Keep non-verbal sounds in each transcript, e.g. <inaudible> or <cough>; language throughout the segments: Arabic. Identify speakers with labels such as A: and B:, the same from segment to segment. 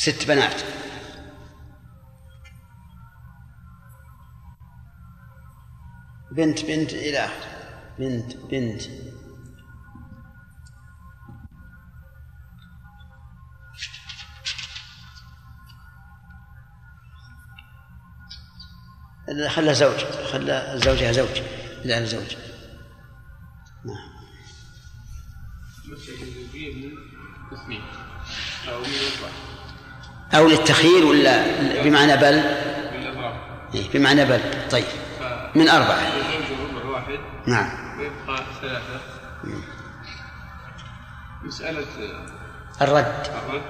A: ست بنات. بنت بنت إلى بنت بنت. خلى زوج خلى زوجها زوج لا زوج. نعم. للتخيير ولا بمعنى بل؟ إيه بمعنى بل. طيب. من أربعة. واحد. نعم. ويبقى ثلاثة.
B: مسألة
A: الرد.
B: الرد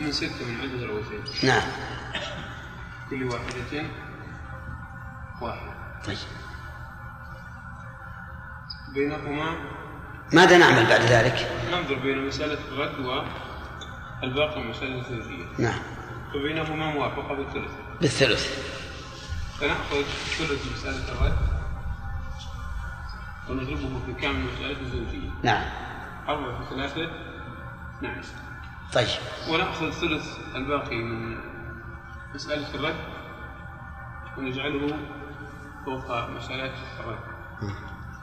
B: من ستة من عدد الروتين
A: نعم.
B: كل واحدة واحد.
A: طيب.
B: بينهما
A: ماذا نعمل بعد ذلك؟
B: ننظر بين مسألة الرد والباقي مسألة الزوجية
A: نعم.
B: فبينهما موافقة بالثلث.
A: بالثلث.
B: فنأخذ ثلث مسألة الرد ونضربه في كامل مسألة الزوجية.
A: نعم.
B: أربعة في ثلاثة. نعم.
A: طيب.
B: ونأخذ ثلث الباقي من مسألة الرد ونجعله فوق مسألة الرد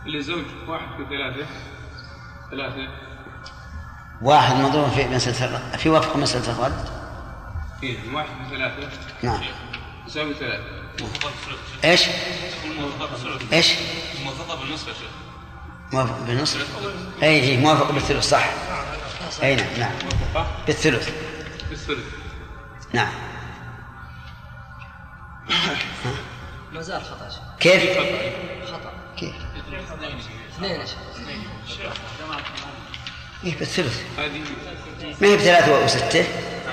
B: للزوج واحد في ثلاثة. ثلاثة.
A: واحد مضروب في مسألة في وفق مسألة الرد.
B: إيه واحد في ثلاثة
A: نعم.
B: يساوي ثلاثة.
A: إيش؟ إيش؟
B: موافقة بالنصف يا شيخ.
A: موافق بالنصف؟ اي اي موافق بالثلث صح. اي نعم نعم. بالثلث.
B: بالثلث.
A: نعم.
C: ما زال خطأ
A: كيف؟
C: خطأ.
A: كيف؟
C: اثنين يا
A: إيه بالثلث
B: هذه
A: ما هي بثلاثة وستة؟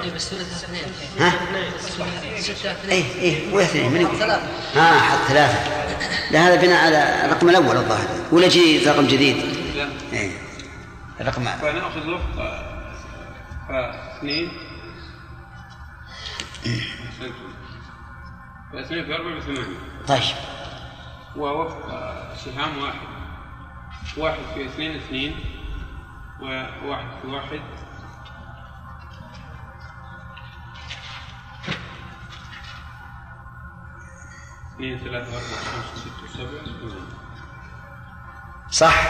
C: اي بس ثلث اثنين.
A: ها؟
C: ستة اثنين.
A: اي اي واثنين من يقول؟
C: ثلاثة.
A: ها حط ثلاثة. لا هذا بناء على الرقم الأول الظاهر. ولا جديد رقم جديد؟
B: لا.
A: اي الرقم
B: فنأخذ وفق فاثنين فاثنين في أربعة بثمانية.
A: طيب.
B: ووفق سهام واحد. واحد في اثنين اثنين. وواحد في واحد اثنين ثلاثة أربعة خمسة ستة سبعة
A: صح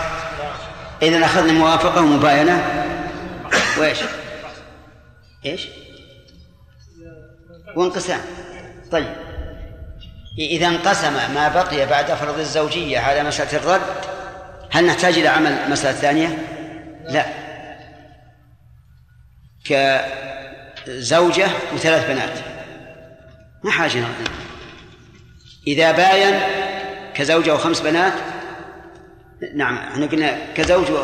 A: إذا أخذنا موافقة ومباينة وإيش؟ إيش؟ وانقسام طيب إذا انقسم ما بقي بعد فرض الزوجية على مسألة الرد هل نحتاج إلى عمل مسألة ثانية؟ لا. كزوجة وثلاث بنات. ما حاجة إذا باين كزوجة وخمس بنات نعم إحنا قلنا كزوج و...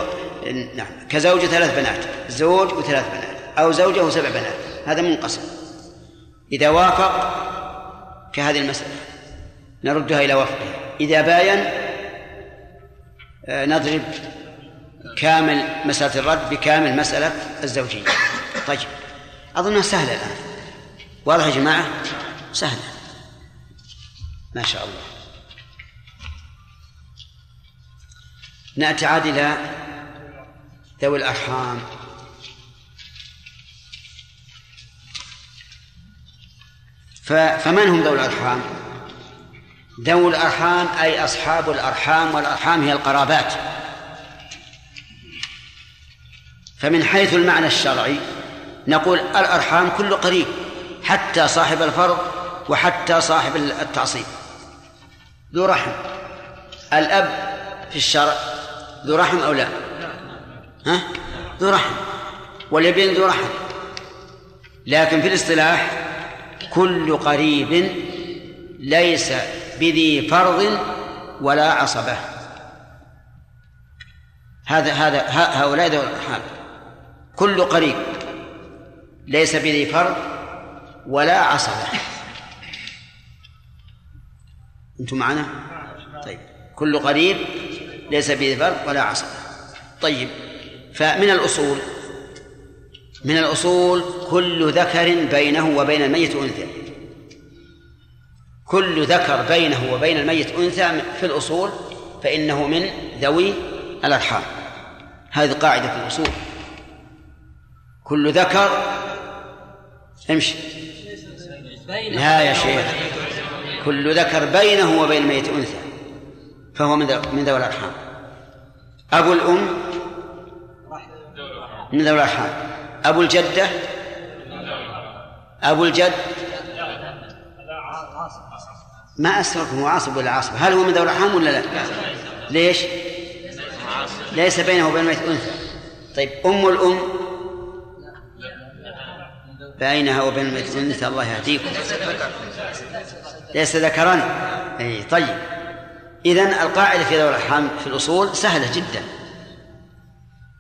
A: نعم كزوجة ثلاث بنات زوج وثلاث بنات أو زوجة وسبع بنات هذا منقسم. إذا وافق كهذه المسألة نردها إلى وفقها. إذا باين آه، نضرب كامل مسألة الرد بكامل مسألة الزوجية. طيب أظنها سهلة الآن. واضح يا جماعة؟ سهلة. ما شاء الله. نأتي عاد إلى ذوي الأرحام. فمن هم ذوي الأرحام؟ ذوي الأرحام أي أصحاب الأرحام والأرحام هي القرابات. فمن حيث المعنى الشرعي نقول الأرحام كل قريب حتى صاحب الفرض وحتى صاحب التعصيب. ذو رحم. الأب في الشرع ذو رحم أو لا؟ ها؟ ذو رحم. والابن ذو رحم. لكن في الاصطلاح كل قريب ليس بذي فرض ولا عصبة. هذا هذا هؤلاء ذو الأرحام كل قريب ليس بذي فرض ولا عصبة. أنتم معنا؟ طيب. كل قريب ليس بذي فرض ولا عصبة. طيب. فمن الأصول من الأصول كل ذكر بينه وبين الميت أنثى. كل ذكر بينه وبين الميت أنثى في الأصول فإنه من ذوي الأرحام. هذه قاعدة في الأصول. كل ذكر. امشي. لا يا شيخ. كل ذكر بينه وبين الميت أنثى. فهو من من ذوي الأرحام. أبو الأم. من ذوي الأرحام. أبو الجدة. أبو الجد. ما أسركم هو عاصب ولا عاصب؟ هل هو من ذوي الأرحام ولا لا؟ ليش؟ ليس بينه وبين الميت أنثى. طيب أم الأم. بينها وبين الميت أنثى الله يهديكم. ليس ذكرا أي طيب. إذن القاعدة في ذوي الأرحام في الأصول سهلة جدا.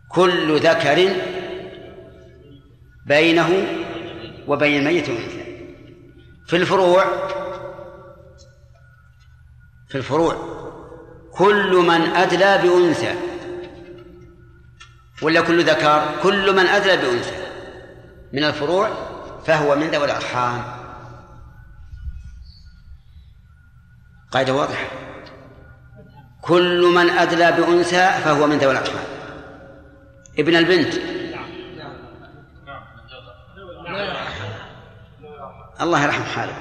A: كل ذكر بينه وبين الميت أنثى في الفروع في الفروع كل من أدلى بأنثى. ولا كل ذكر كل من أدلى بأنثى. من الفروع فهو من ذوي الأرحام. قاعدة واضحة. كل من أدلى بأنثى فهو من ذوي الأرحام. ابن البنت. الله يرحم حالك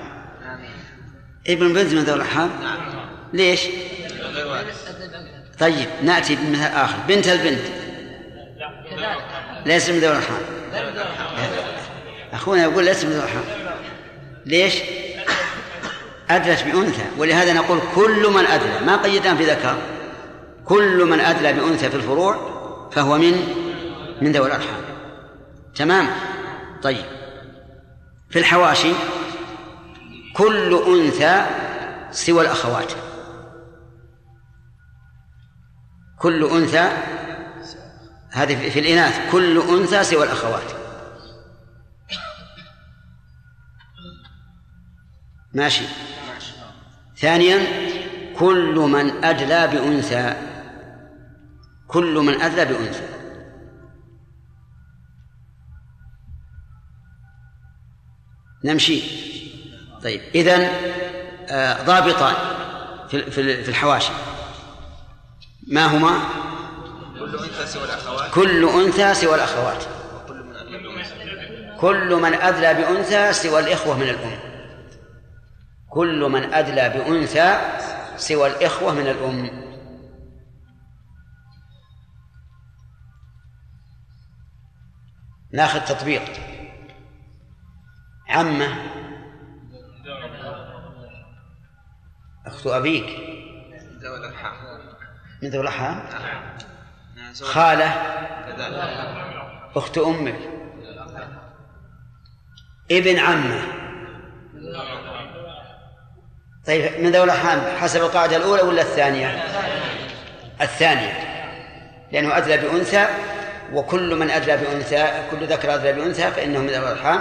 A: ابن البنت من ذوي الأرحام؟ ليش؟ طيب نأتي بمثال آخر. بنت البنت. ليس من ذوي الأرحام. أخونا يقول ذوي الأرحام ليش؟ أدلت بأنثى. ولهذا نقول كل من أدلى ما قيدنا في ذكر. كل من أدلى بأنثى في الفروع فهو من من ذوي الأرحام. تمام؟ طيب. في الحواشي كل أنثى سوى الأخوات. كل أنثى هذه في الإناث. كل أنثى سوى الأخوات. ماشي. ثانيا كل من أدلى بأنثى كل من أدلى بأنثى. نمشي. طيب إذن آه، ضابطان في الحواشي. ما هما؟
D: كل أنثى سوى الأخوات.
A: كل أنثى سوى الأخوات. كل من أدلى بأنثى سوى الإخوة من الأم. كل من أدلى بأنثى سوى الإخوة من الأم. ناخذ تطبيق. عمة. أخت أبيك.
D: ذوي الارحام
A: من ذوي الأرحام. خالة. أخت أمك. ابن عمه. طيب من ذوي الأرحام حسب القاعدة الأولى ولا الثانية؟ الثانية. لأنه أدلى بأنثى وكل من أدلى بأنثى كل ذكر أدلى بأنثى فإنه من ذوي الأرحام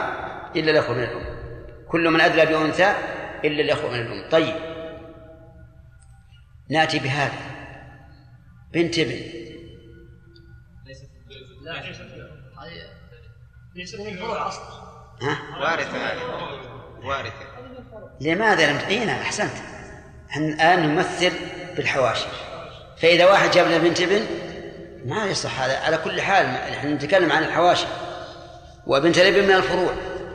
A: إلا الأخوة من الأم. كل من أدلى بأنثى إلا الأخوة من الأم. طيب. نأتي بهذا. بنت ابن.
E: ليس من الفروع أصلا
A: ها؟
D: وارثة. هذه وارثة.
A: لماذا لم تعينا أحسنت. إحنا الآن نمثل بالحواشي. فإذا واحد جاب لنا بنت ابن ما يصح. هذا على كل حال إحنا نتكلم عن الحواشي. وبنت الابن من الفروع.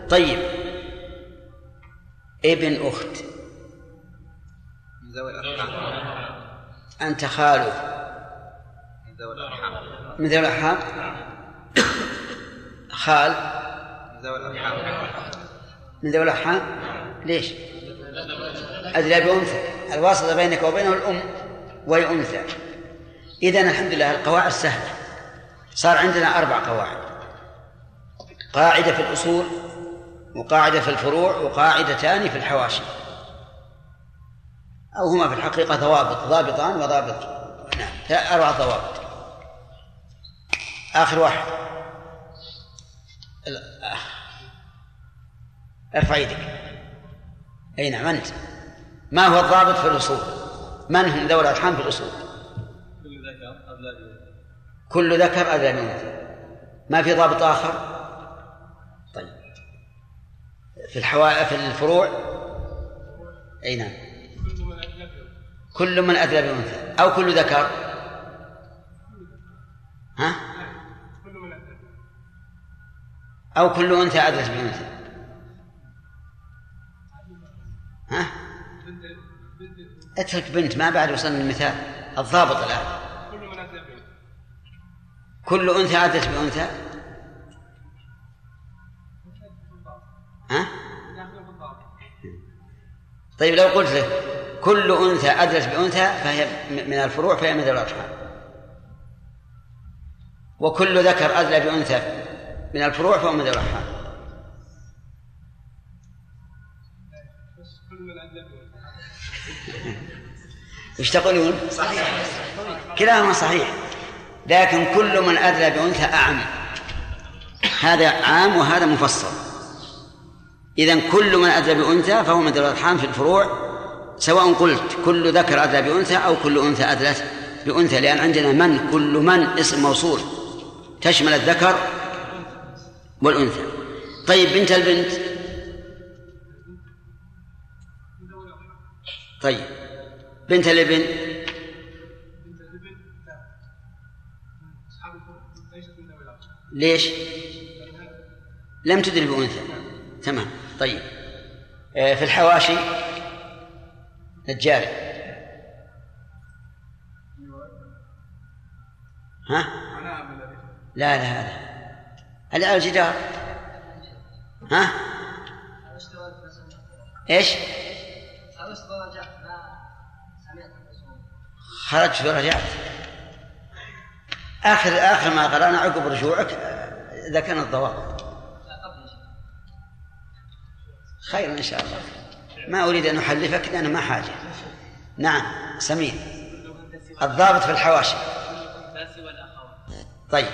A: طيب. ابن أخت.
D: من ذوي الأرحام.
A: أنت خاله
D: من ذوي الأرحام.
A: من ذوي الأرحام؟ خال.
D: من ذوي الأرحام.
A: من ذوي الأرحام؟ ليش؟ أدلى بأنثى الواسطة بينك وبينه الأم وهي أنثى. إذا الحمد لله القواعد سهلة. صار عندنا أربع قواعد. قاعدة في الأصول وقاعدة في الفروع وقاعدتان في الحواشي. أو هما في الحقيقة ضوابط ضابطان وضابط. نعم أربع ضوابط. آخر واحد. ارفع يدك أي نعم أنت. ما هو الضابط في الأصول؟ من هم ذوي الأرحام في الأصول؟ كل ذكر ادلى من انثى ما في ضابط آخر؟ طيب. في الحوا في الفروع؟ أي نعم. كل من ادلى بانثى أو كل ذكر؟ ها؟ أو كل أنثى ادلت اترك بنت ما بعد وصلنا للمثال. الضابط الآن.
F: كل
A: أنثى عدت بأنثى؟ ها؟ طيب لو قلت له كل أنثى أدلت بأنثى فهي من الفروع فهي من الأرحام وكل ذكر أدلى بأنثى من الفروع فهو من الأرحام وش تقولون؟ صحيح كلاهما صحيح. لكن كل من أدلى بأنثى أعم. هذا عام وهذا مفصل. إذا كل من أدلى بأنثى فهو من ذوي الأرحام في الفروع سواء قلت كل ذكر أدلى بأنثى أو كل أنثى أدلت بأنثى لأن عندنا من كل من اسم موصول. تشمل الذكر والأنثى. طيب بنت البنت؟ طيب. بنت الابن. ليش؟ لم تدري بأنثى تمام. طيب. آه، في الحواشي. نجاري ها؟ لا لا هذا اللي على الجدار ها؟ إيش؟ خرجت ورجعت اخر آخر ما قرأنا عقب رجوعك آه، ذكرنا الضوابط. خير إن شاء الله. ما أريد أن أحلفك لأن ما حاجة. نعم سمير. الضابط في الحواشي. طيب.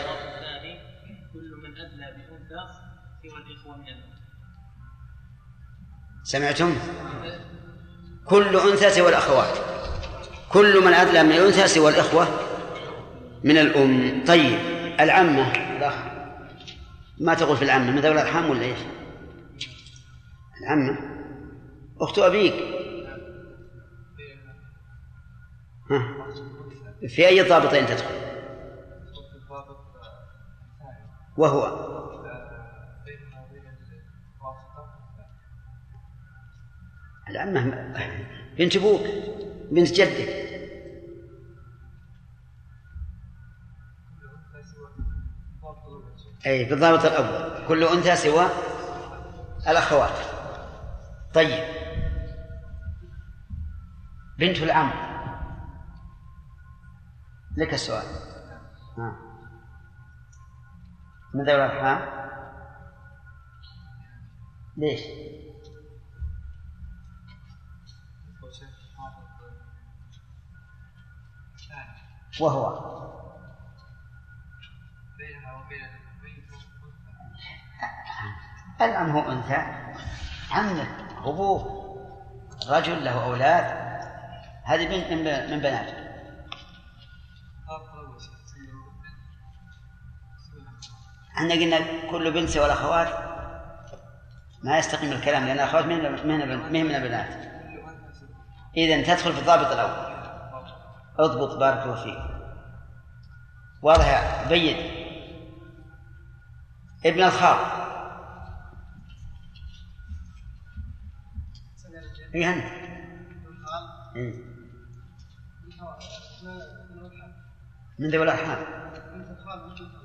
A: سمعتم؟ كل أنثى سوى الأخوات. كل من أدلى من الأنثى سوى الإخوة من الأم. طيب العمة الأخ. ما تقول في العمة؟ من ذوي الأرحام ولا إيش؟ العمة. أخت أبيك. ها. في أي ضابطين تدخل؟ وهو. العمة. بنت أبوك. بنت جدك. أي بالضابط الأول. كل أنثى سوى الأخوات. طيب. بنت العم. لك السؤال ها. من ذوي الأرحام؟ ليش؟ وهو العم هو أنثى؟ عمك أبوه رجل له أولاد؟ هذه بنت من بناته إحنا قلنا كل بنت سوى الأخوات. ما يستقيم الكلام لأن الأخوات من من البنات. إذا تدخل في الضابط الأول. اضبط بارك الله فيك. واضح بين ابن الخال اي انت إيه. من ذوي الأرحام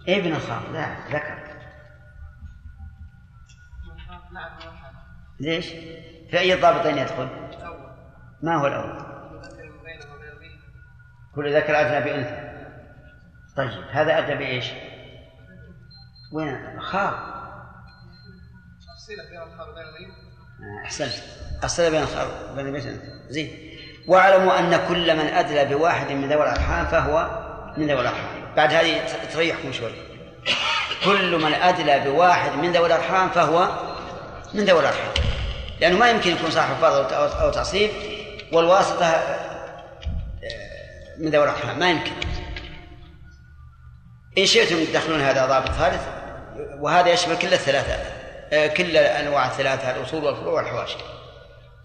A: ابن الخال لا ذكر ليش؟ في أي ضابطين يدخل؟ ما هو الأول؟ كل ذكر أدنى بأنثى طيب هذا أدنى بإيش؟ وين؟ خال آه، أحسنت. الصلة بين الخال بين البيت زين. واعلموا أن كل من أدلى بواحد من ذوي الأرحام فهو من ذوي الأرحام. بعد هذه تريحكم شوي. كل من أدلى بواحد من ذوي الأرحام فهو من ذوي الأرحام. لأنه ما يمكن يكون صاحب فرض أو- أو تعصيب والواسطة آه، من ذوي الأرحام. ما يمكن. إن شئتم تدخلون هذا ضابط ثالث وهذا يشمل كل الثلاثة آه، كل أنواع الثلاثة الأصول والفروع والحواشي.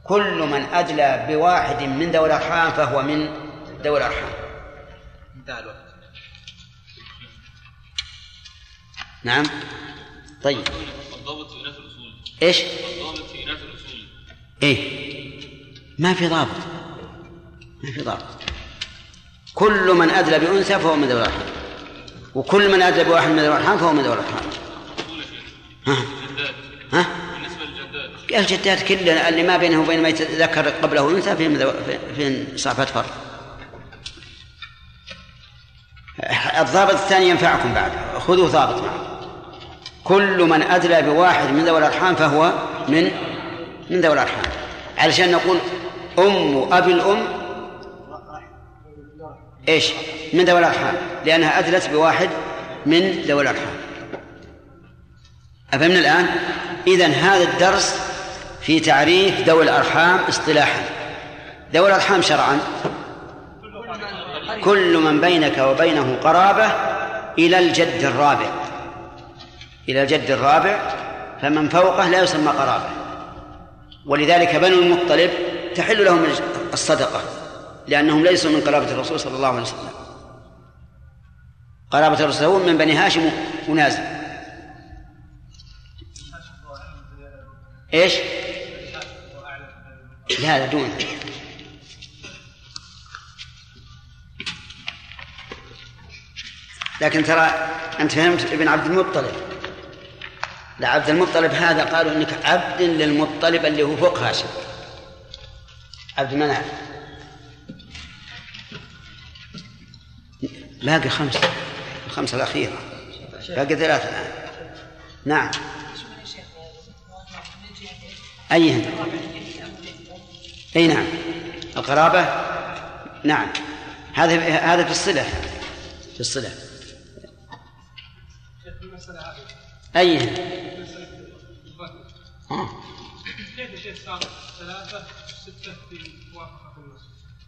A: كل من أدلى بواحد من ذوي الأرحام فهو من ذوي الأرحام.
D: انتهى الوقت.
A: نعم. طيب.
F: الضابط في إناث الأصول.
A: إيش؟
F: الضابط في إناث الأصول.
A: إيه. ما في ضابط. ما في ضابط. كل من أدلى بأنثى فهو من ذوي الأرحام. وكل من أدلى بواحد من ذوي الأرحام فهو من ذوي الأرحام. ها؟ ها؟
F: بالنسبة للجدات
A: الجدات كلها اللي ما بينه وبين ما يتذكر قبله أنثى فيهم فيهم صافات فرد الضابط الثاني ينفعكم بعد خذوا ضابط معه كل من أدلى بواحد من ذوي الأرحام فهو من من ذوي الأرحام. علشان نقول أم أبي الأم إيش؟ من ذوي الأرحام لأنها أدلت بواحد من ذوي الأرحام. أفهمنا الآن؟ إذن هذا الدرس في تعريف ذوي الأرحام اصطلاحا. ذوي الأرحام شرعا. كل من بينك وبينه قرابة إلى الجد الرابع. إلى الجد الرابع فمن فوقه لا يسمى قرابة. ولذلك بنو المطلب تحل لهم الصدقة لأنهم ليسوا من قرابة الرسول صلى الله عليه وسلم. قرابة الرسول من بني هاشم ونازل. إيش؟ لا لا دون. لكن ترى أنت فهمت ابن عبد المطلب. لا عبد المطلب هذا قالوا إنك عبد للمطلب اللي هو فوق هاشم. عبد المناف. باقي خمسة الخمسة الأخيرة. باقي ثلاثة الآن. نعم. أيهن أي نعم. القرابة؟ نعم. هذا هذا في الصلة. في الصلة. أيهن.
G: كيف ثلاثة في موافقة النص؟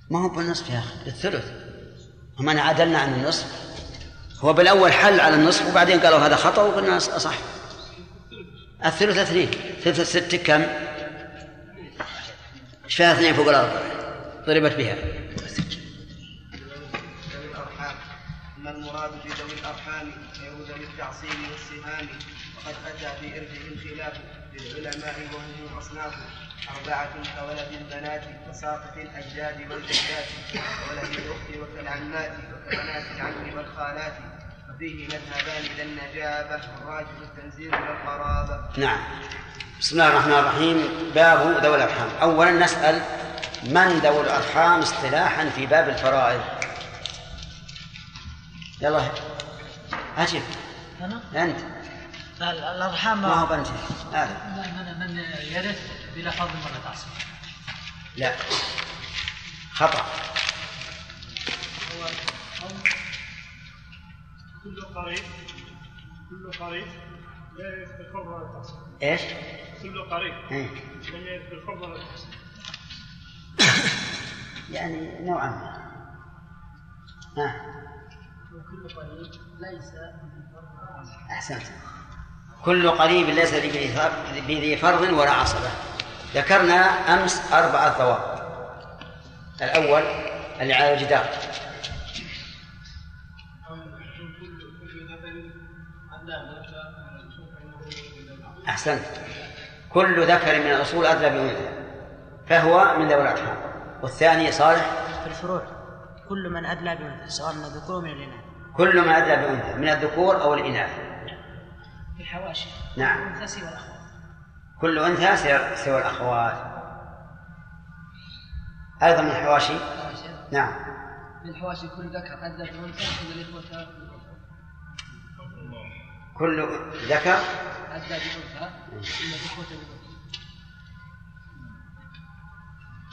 A: ما هو بالنصف يا أخي؟ بالثلث هم أنا عدلنا عن النصف. هو بالأول حل على النصف وبعدين قالوا هذا خطأ وقلنا صح الثلث اثنين. ثلث الست كم؟ إيش فيها اثنين فوق الأربعة ضربت بها.
H: أما المراد بذوي الأرحام فهو ذوي التعصيب والسهام وقد أتى في إرثهم خلاف للعلماء وهم أصناف. أربعة كولد البنات وساقط الأجداد والجدات وولد الأخت وكالعمات وكبنات العم والخالات. وفيه مذهبان إلى النجابة والراجح التنزيل والقرابة
A: نعم. بسم الله الرحمن الرحيم. باب ذوي الأرحام. أولا نسأل من ذوي الأرحام اصطلاحا في باب الفرائض؟ يلا. أجب
C: أنا؟
A: أنت.
C: ال- الأرحام
A: ما هو بنت هذا
C: من من يرث بلا فضل ولا تعصب
A: لا. خطأ.
G: كل قريب كل قريب لا يرث بالفضل ولا التعصيب
A: إيش؟
G: كل قريب
A: إيه.
G: لم يرث بالفضل ولا التعصيب
A: يعني نوعا ما. ها.
C: وكل قريب ليس
A: أحسنت. كل قريب ليس بذي فرض ولا عصبة. ذكرنا أمس أربعة ضوابط الأول اللي على الجدار أحسنت. كل ذكر من الأصول أدلى بأنثى فهو من ذوي الأرحام. والثاني صالح؟
I: في الفروع. كل من أدلى بأنثى سواء من الذكور من الإناث.
A: كل ما أدلى بأنثى من الذكور أو الإناث.
C: في الحواشي.
A: نعم.
C: الأنثى والأخوات
A: كل أنثى سوى- سوى الأخوات. أيضا من الحواشي؟ نعم.
C: من الحواشي كل ذكر أدى بأنثى إلا الإخوة
A: كل ذكر؟
C: أدى بأنثى إلا الإخوة بأنثى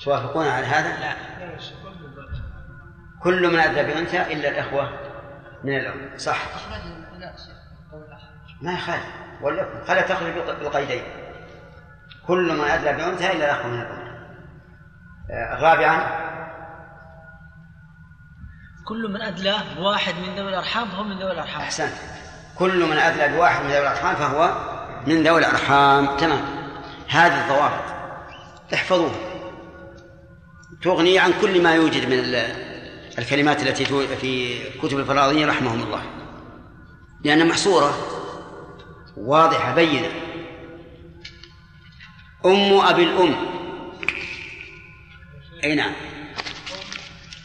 A: توافقون على هذا؟ لا. كل من أدى بأنثى إلا الإخوة من الأم. صح. ما يخالف. وليكن خلا تخرج بالق- بالقيدين. كل من أدلى بأنثى إلا الأخ من الأم. آه، رابعا.
I: كل من أدلى بواحد من ذوي الأرحام فهو من ذوي الأرحام.
A: أحسنت. كل من أدلى بواحد من ذوي الأرحام فهو من ذوي الأرحام. تمام. هذه الضوابط. احفظوها تغني عن كل ما يوجد من ال- الكلمات التي في كتب الفراضين رحمهم الله. لأنها محصورة. واضحة بينة. أم أبي الأم. أي نعم.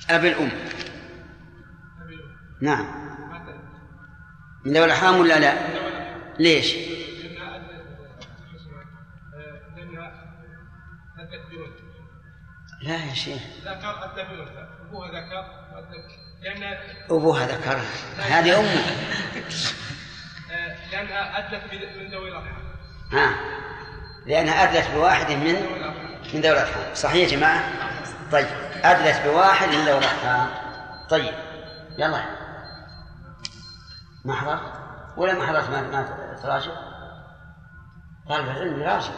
A: أب الأم. نعم. من ذوي الأرحام ولا لا؟ ليش؟ لا يا شيخ.
G: أبوها ذكر
A: أبوها ذكر هذه أمه
G: لأنها أدت من ذوي الأرحام
A: ها. لأنها أدلت بواحد من من ذوي الأرحام صحيح يا جماعة؟ طيب. أدلت بواحد من ذوي الأرحام طيب. يلا. ما حضرت ولا ما حضرت ما ما تراجع؟ طالب العلم يراجع.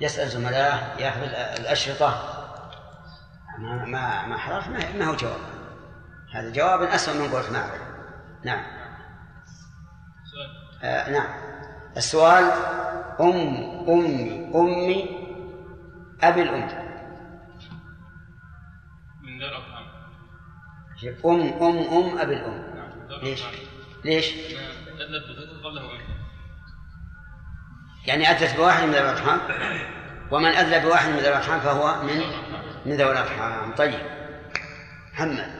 A: يسأل زملائه يأخذ الأشرطة. ما ما ما حضرت؟ ما, ما هو جواب. هذا جواب أسوأ من قولت ما أعرف. نعم. آه نعم. السؤال أم أمي أمي أبي الأم.
F: من
A: شوف أم أم أم أبي الأم.
F: نعم ذوي
A: ليش؟
F: الأرحام.
A: يعني أدلت بواحد من ذوي الأرحام؟ ومن أدلى بواحد من ذوي الأرحام فهو من؟ من ذوي الأرحام. طيب. محمد.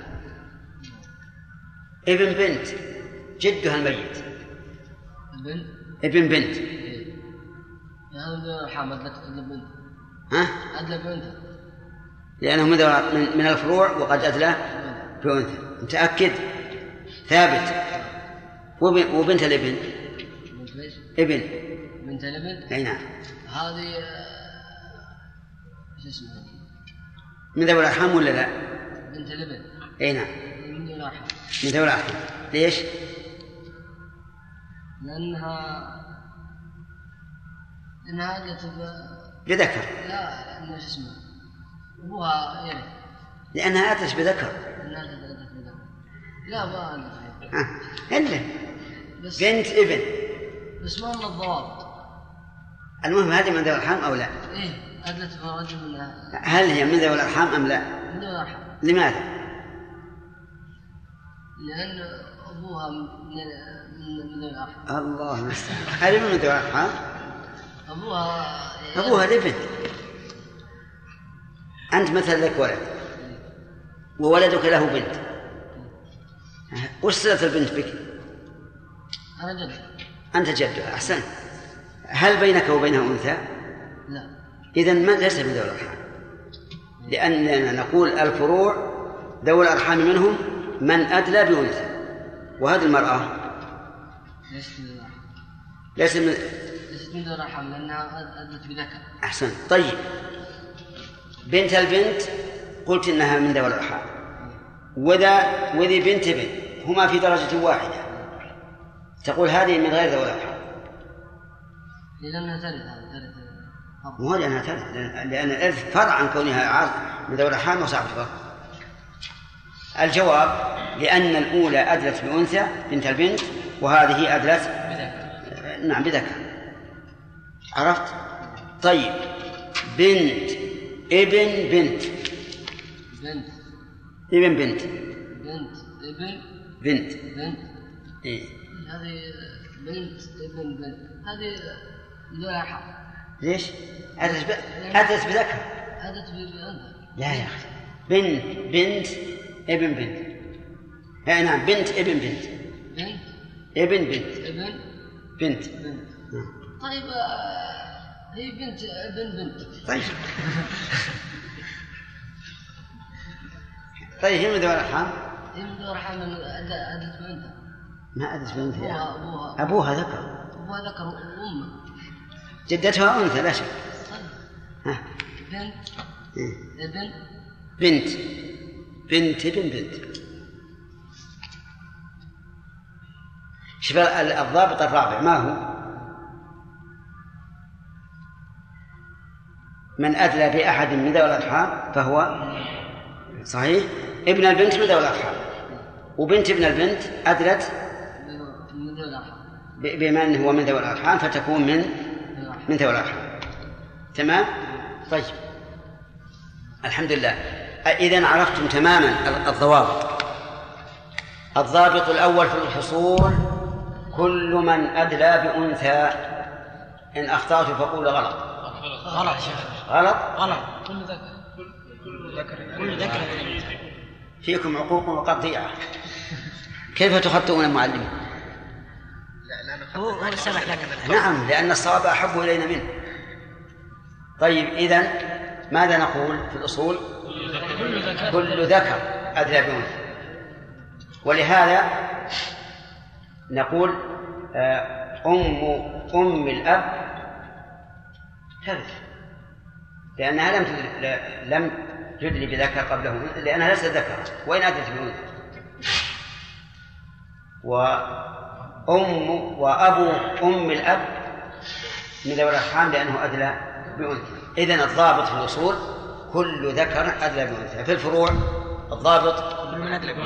A: ابن بنت. جدها الميت.
C: البنت؟
A: ابن بنت.
C: هذا من الأرحام أدلت أدلى بنت.
A: ها؟
C: أدلى بنت.
A: لأنه من ذوي- من من الفروع وقد أدلى بأنثى. متأكد؟ ثابت. وبنت الابن.
C: بنت ليش؟
A: ابن.
C: بنت الابن؟
A: أي نعم.
C: هذه آه، شو اسمها؟
A: من ذوي الأرحام ولا لا؟
C: بنت الابن.
A: أي نعم.
C: من الأرحام.
A: من ذوي الأرحام. ليش؟
C: لأنها لأنها أدلت ب-
A: بذكر
C: لا لأن شو اسمه أبوها يرث
A: لأنها أتت بذكر
C: لأنها أدلت بذكر لا ما أدلت بذكر. بس
A: بنت ابن.
C: بس ما من الضوابط
A: المهم هذه من ذوي الأرحام أو لا؟
C: إيه أدلت برجل من
A: هل هي من ذوي الأرحام أم لا؟
C: من دون أرحام
A: لماذا؟
C: لأن أبوها من من ذوي الأرحام.
A: الله المستعان. هذه من ذوي الأرحام؟
C: أبوها
A: أبوها الابن. أنت مثلا لك ولد. وولدك له بنت. وش صلة البنت بك؟
C: أنا جد.
A: أنت جدها أحسنت هل بينك وبينها أنثى؟
C: لا.
A: إذا ما ليس من ذوي الأرحام؟ لأننا نقول الفروع ذوي الأرحام منهم من أدلى بأنثى. وهذه المرأة؟
C: ليست من ذوي
A: من
C: ليست من ذوي الأرحام لأنها أد- أدلت بذكر
A: أحسن. طيب. بنت البنت قلت إنها من ذوي الأرحام. وذا وذي بنت ابن هما في درجة واحدة. تقول هذه من غير ذوي الأرحام
C: لأنها ترث هذه ترث فرض.
A: مو لأنها ترث لأن- الإرث فرع عن كونها عارض من ذوي الأرحام وصعب الفرق الجواب لأن الأولى أدلت بأنثى بنت البنت وهذه أدلت نعم بذكر. عرفت؟ طيب. بنت ابن بنت.
C: بنت.
A: ابن بنت.
C: بنت ابن.
A: بنت.
C: بنت.
A: إيه؟
C: هذه بنت ابن بنت هذه الأرحام
A: ليش؟ أدلت ب... بذكر
C: أدلت بأنثى
A: لا يا أخي. بنت بنت ابن بنت. إيه نعم بنت ابن بنت.
C: بنت.
A: ابن بنت.
C: ابن.
A: بنت.
C: بنت. طيب آه، هي بنت ابن بنت.
A: طيب. طيب هي من ذوي الأرحام
C: هي من ذوي الأرحام أدلت بأنثى
A: ما أدلت بنت يا
C: أبوها. أبوها
A: ذكر.
C: أبوها ذكر وأمه
A: جدتها أنثى لا شك. ها.
C: بنت.
A: إيه.
C: ابن
A: بنت. بنت ابن بنت. شوف ال- الضابط الرابع ما هو؟ من أدلى بأحد من ذوي الأرحام فهو؟ صحيح. ابن البنت من ذوي الأرحام وبنت ابن البنت أدلت
C: من ذوي الأرحام
A: ب- بمن هو من ذوي الأرحام فتكون من. من ذوي الأرحام. تمام؟ طيب. الحمد لله إذا عرفتم تماما ال- الضوابط. الضابط الأول في الفصول كل من أدلى بأنثى. إن أخطأت فقول غلط.
I: غلط. شيخ
A: غلط؟
I: غلط. كل ذكر. كل ذكر. كل ذكر.
A: فيكم عقوق وقطيعة. كيف تخطئون المعلمين؟
I: هو هو سمح لنا
A: نعم لأن الصواب أحب إلينا منه. طيب إذا ماذا نقول في الأصول؟ كل ذكر. أدلى بأنثى ولهذا نقول آه، أم أم الأب ترث لأنها لم لم تدلي بذكر قبله لأنها ليست ذكر وإن أدلت بأنثى. وأم وأبو أم الأب. من ذوي الأرحام لأنه أدلى بأنثى. إذا الضابط في الأصول كل ذكر أدلى بأنثى. في الفروع الضابط
I: من أدرك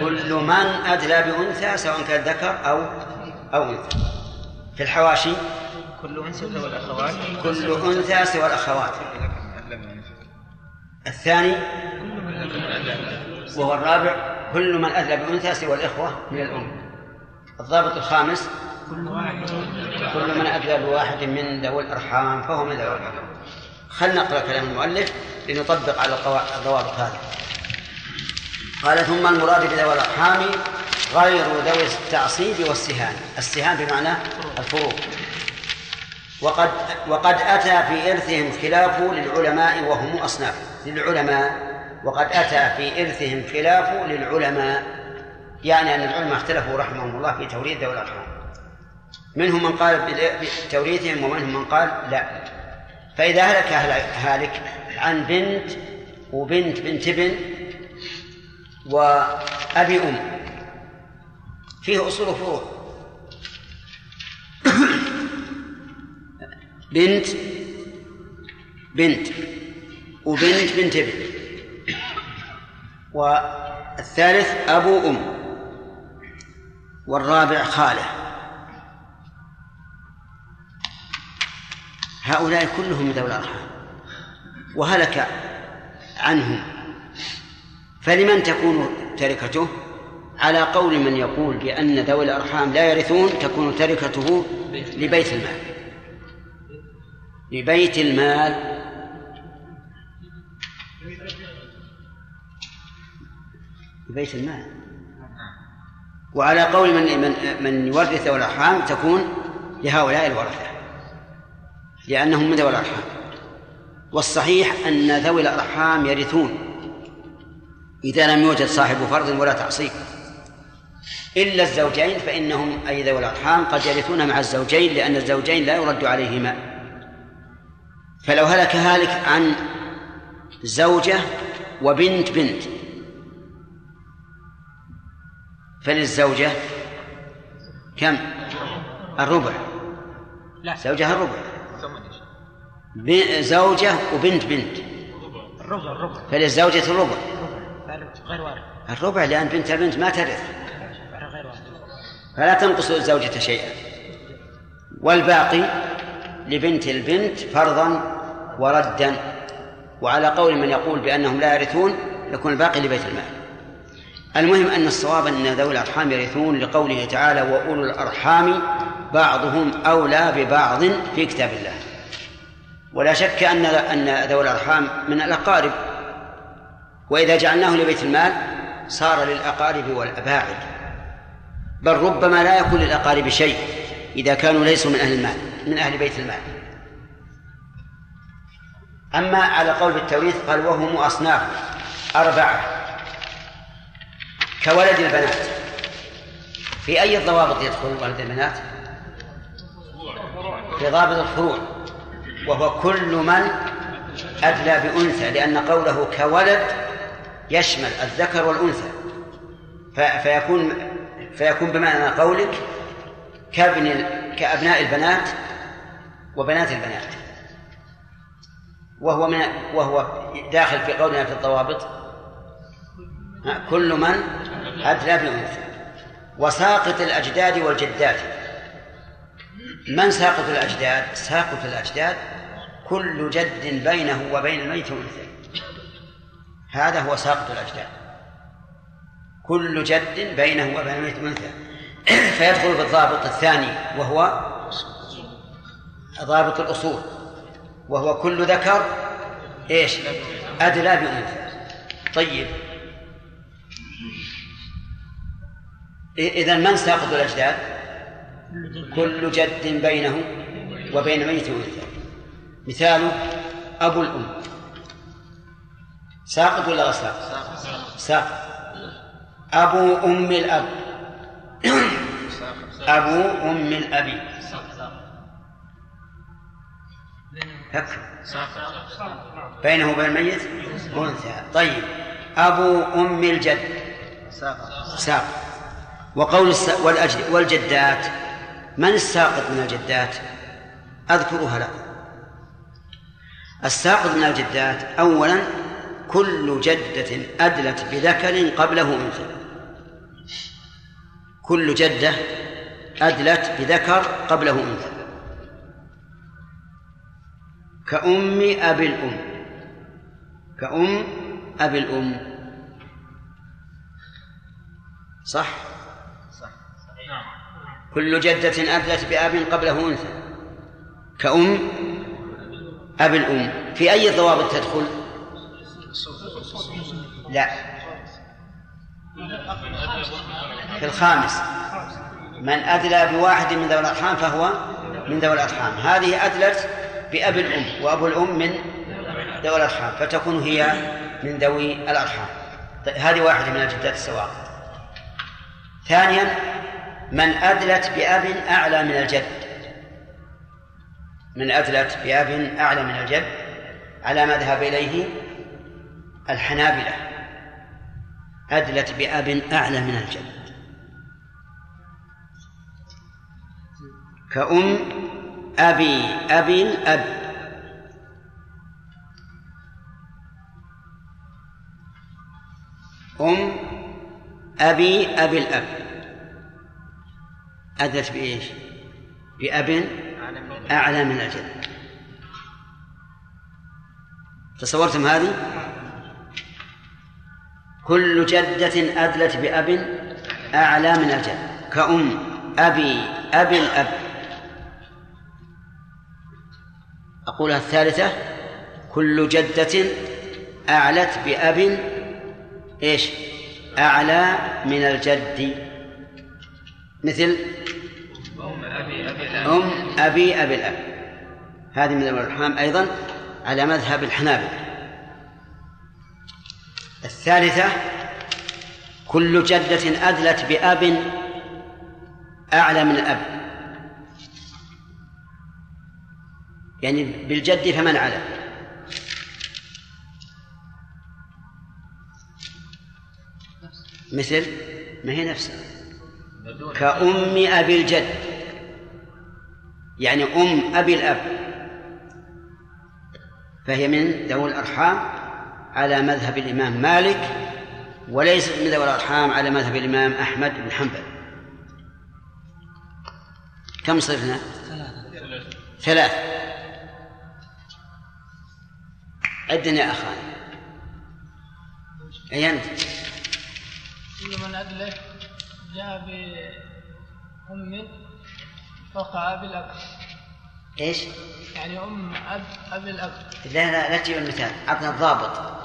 A: كل من أدلى بأنثى سواء كان ذكر أو أو أنثى. في الحواشي
D: كل أنثى والاخوات
A: كل أنثى سوى الأخوات. الثاني وهو الرابع كل من أدلى بأنثى سوى الإخوة من الأم. الضابط الخامس. كل من أدلى بواحد من ذوي الأرحام فهو من ذوي الأرحام. خلنا نقرأ كلام المؤلف لنطبق على الضوابط هذه. قال ثم المراد بذوي الأرحام غير ذوي التعصيب والسهام. السهام بمعنى الفروق. وقد وقد أتى في إرثهم خلاف للعلماء وهم أصناف. للعلماء. وقد أتى في إرثهم خلاف للعلماء. يعني أن العلماء اختلفوا رحمهم الله في توريث ذوي الأرحام منهم من قال بتوريثهم ومنهم من قال لا. فإذا هلك هل- هالك عن بنت وبنت بنت ابن وأبي أم. فيه أصول وفروع. بنت بنت وبنت بنت ابن. والثالث أبو أم. والرابع خالة. هؤلاء كلهم من ذوي الأرحام. وهلك عنهم. فلمن تكون تركته؟ على قول من يقول بأن ذوي الأرحام لا يرثون تكون تركته لبيت المال. لبيت المال. لبيت المال. وعلى قول من من من يورث ذوي الأرحام تكون لهؤلاء الورثة. لأنهم من ذوي الأرحام. والصحيح أن ذوي الأرحام يرثون. إذا لم يوجد صاحب فرض ولا تعصيب. إلا الزوجين فإنهم أي ذوي الأرحام قد يرثون مع الزوجين لأن الزوجين لا يرد عليهما. فلو هلك هالك عن زوجة وبنت بنت فللزوجة كم؟ الربع.
I: لا.
A: زوجها الربع. زوجة وبنت بنت.
I: الربع الربع.
A: فللزوجة الربع.
I: غير غير وارد
A: الربع لأن بنت البنت ما ترث. فلا تنقص الزوجة شيئا. والباقي لبنت البنت فرضا وردا. وعلى قول من يقول بأنهم لا يرثون يكون الباقي لبيت المال. المهم أن الصواب أن ذوي الأرحام يرثون لقوله تعالى وأولو الأرحام بعضهم أولى ببعض في كتاب الله. ولا شك أن أن ذوي الأرحام من الأقارب. وإذا جعلناه لبيت المال صار للأقارب والأباعد. بل ربما لا يكون للأقارب شيء إذا كانوا ليسوا من أهل المال من أهل بيت المال. أما على قول بالتوريث قال وهم أصناف أربعة. كولد البنات. في أي الضوابط يدخل ولد البنات؟ في ضابط الفروع وهو كل من أدلى بأنثى لأن قوله كولد يشمل الذكر والأنثى. فيكون فيكون بمعنى قولك كابن كأبناء البنات وبنات البنات. وهو من وهو داخل في قولنا في الضوابط. كل من أدلى بأنثى وساقط الأجداد والجدات. من ساقط الأجداد؟ ساقط الأجداد كل جد بينه وبين الميت أنثى هذا هو ساقط الأجداد. كل جد بينه وبين الميت أنثى <clears throat> فيدخل بالضابط الثاني وهو ضابط الأصول. وهو كل ذكر إيش؟ أدلى بأنثى. طيب. إذا من ساقط الأجداد؟ كل جد. بينه وبين ميت وأنثى مثاله أبو الأم. ساقط ولا غير ساقط؟ ساقط. أبو أم الأب. أبو أم الأب فكر بينه وبين الميت؟ أنثى. طيب. أبو أم الجد. ساقط. وقول. والجدات من الساقط من الجدات؟ أذكرها لكم. الساقط من الجدات أولا كل جدة أدلت بذكر قبله أنثى كل جدة أدلت بذكر قبله أنثى كأم أبي الأم. كأم أبي الأم؟ صح؟ كل جدة أدلت بأب قبله أنثى. كأم أبي الأم. في أي ضوابط تدخل؟ لا. في الخامس من أدلى بواحد من ذوي الأرحام فهو من ذوي الأرحام. هذه أدلت بأب الأم وأبو الأم من ذوي الأرحام فتكون هي من ذوي الأرحام. طيب هذه واحدة من الجدات السواء. ثانيا من أدلت بأب أعلى من الجد. من أدلت بأب أعلى من الجد على ما ذهب إليه الحنابلة. أدلت بأب أعلى من الجد. كأم أبي أبي الأب. أم أبي أبي الأب. أدلت بإيش؟ بأب أعلى من الجد تصورتم هذه؟ كل جدة أدلت بأب أعلى من الجد كأم أبي أبي الأب. أقولها الثالثة. كل جدة أعلت بأب إيش؟ أعلى من الجد. مثل أم أبي أبي الأب. هذه من الأرحام أيضا على مذهب الحنابلة. الثالثة كل جدة أدلت بأب أعلى من الأب. يعني بالجد فمن على؟ مثل ما هي نفسها؟ كأم أبي الجد. يعني أم أبي الأب. فهي من ذوي الأرحام على مذهب الإمام مالك وليست من ذوي الأرحام على مذهب الإمام أحمد بن حنبل. كم صرنا؟ ثلاث عدنا يا أخوان. أي أنت؟
E: من جاء بأم فوق أبي الأب.
A: إيش؟
E: يعني أم أب أبي الأب.
A: لا لا لا تجيب المثال. عطنا الضابط.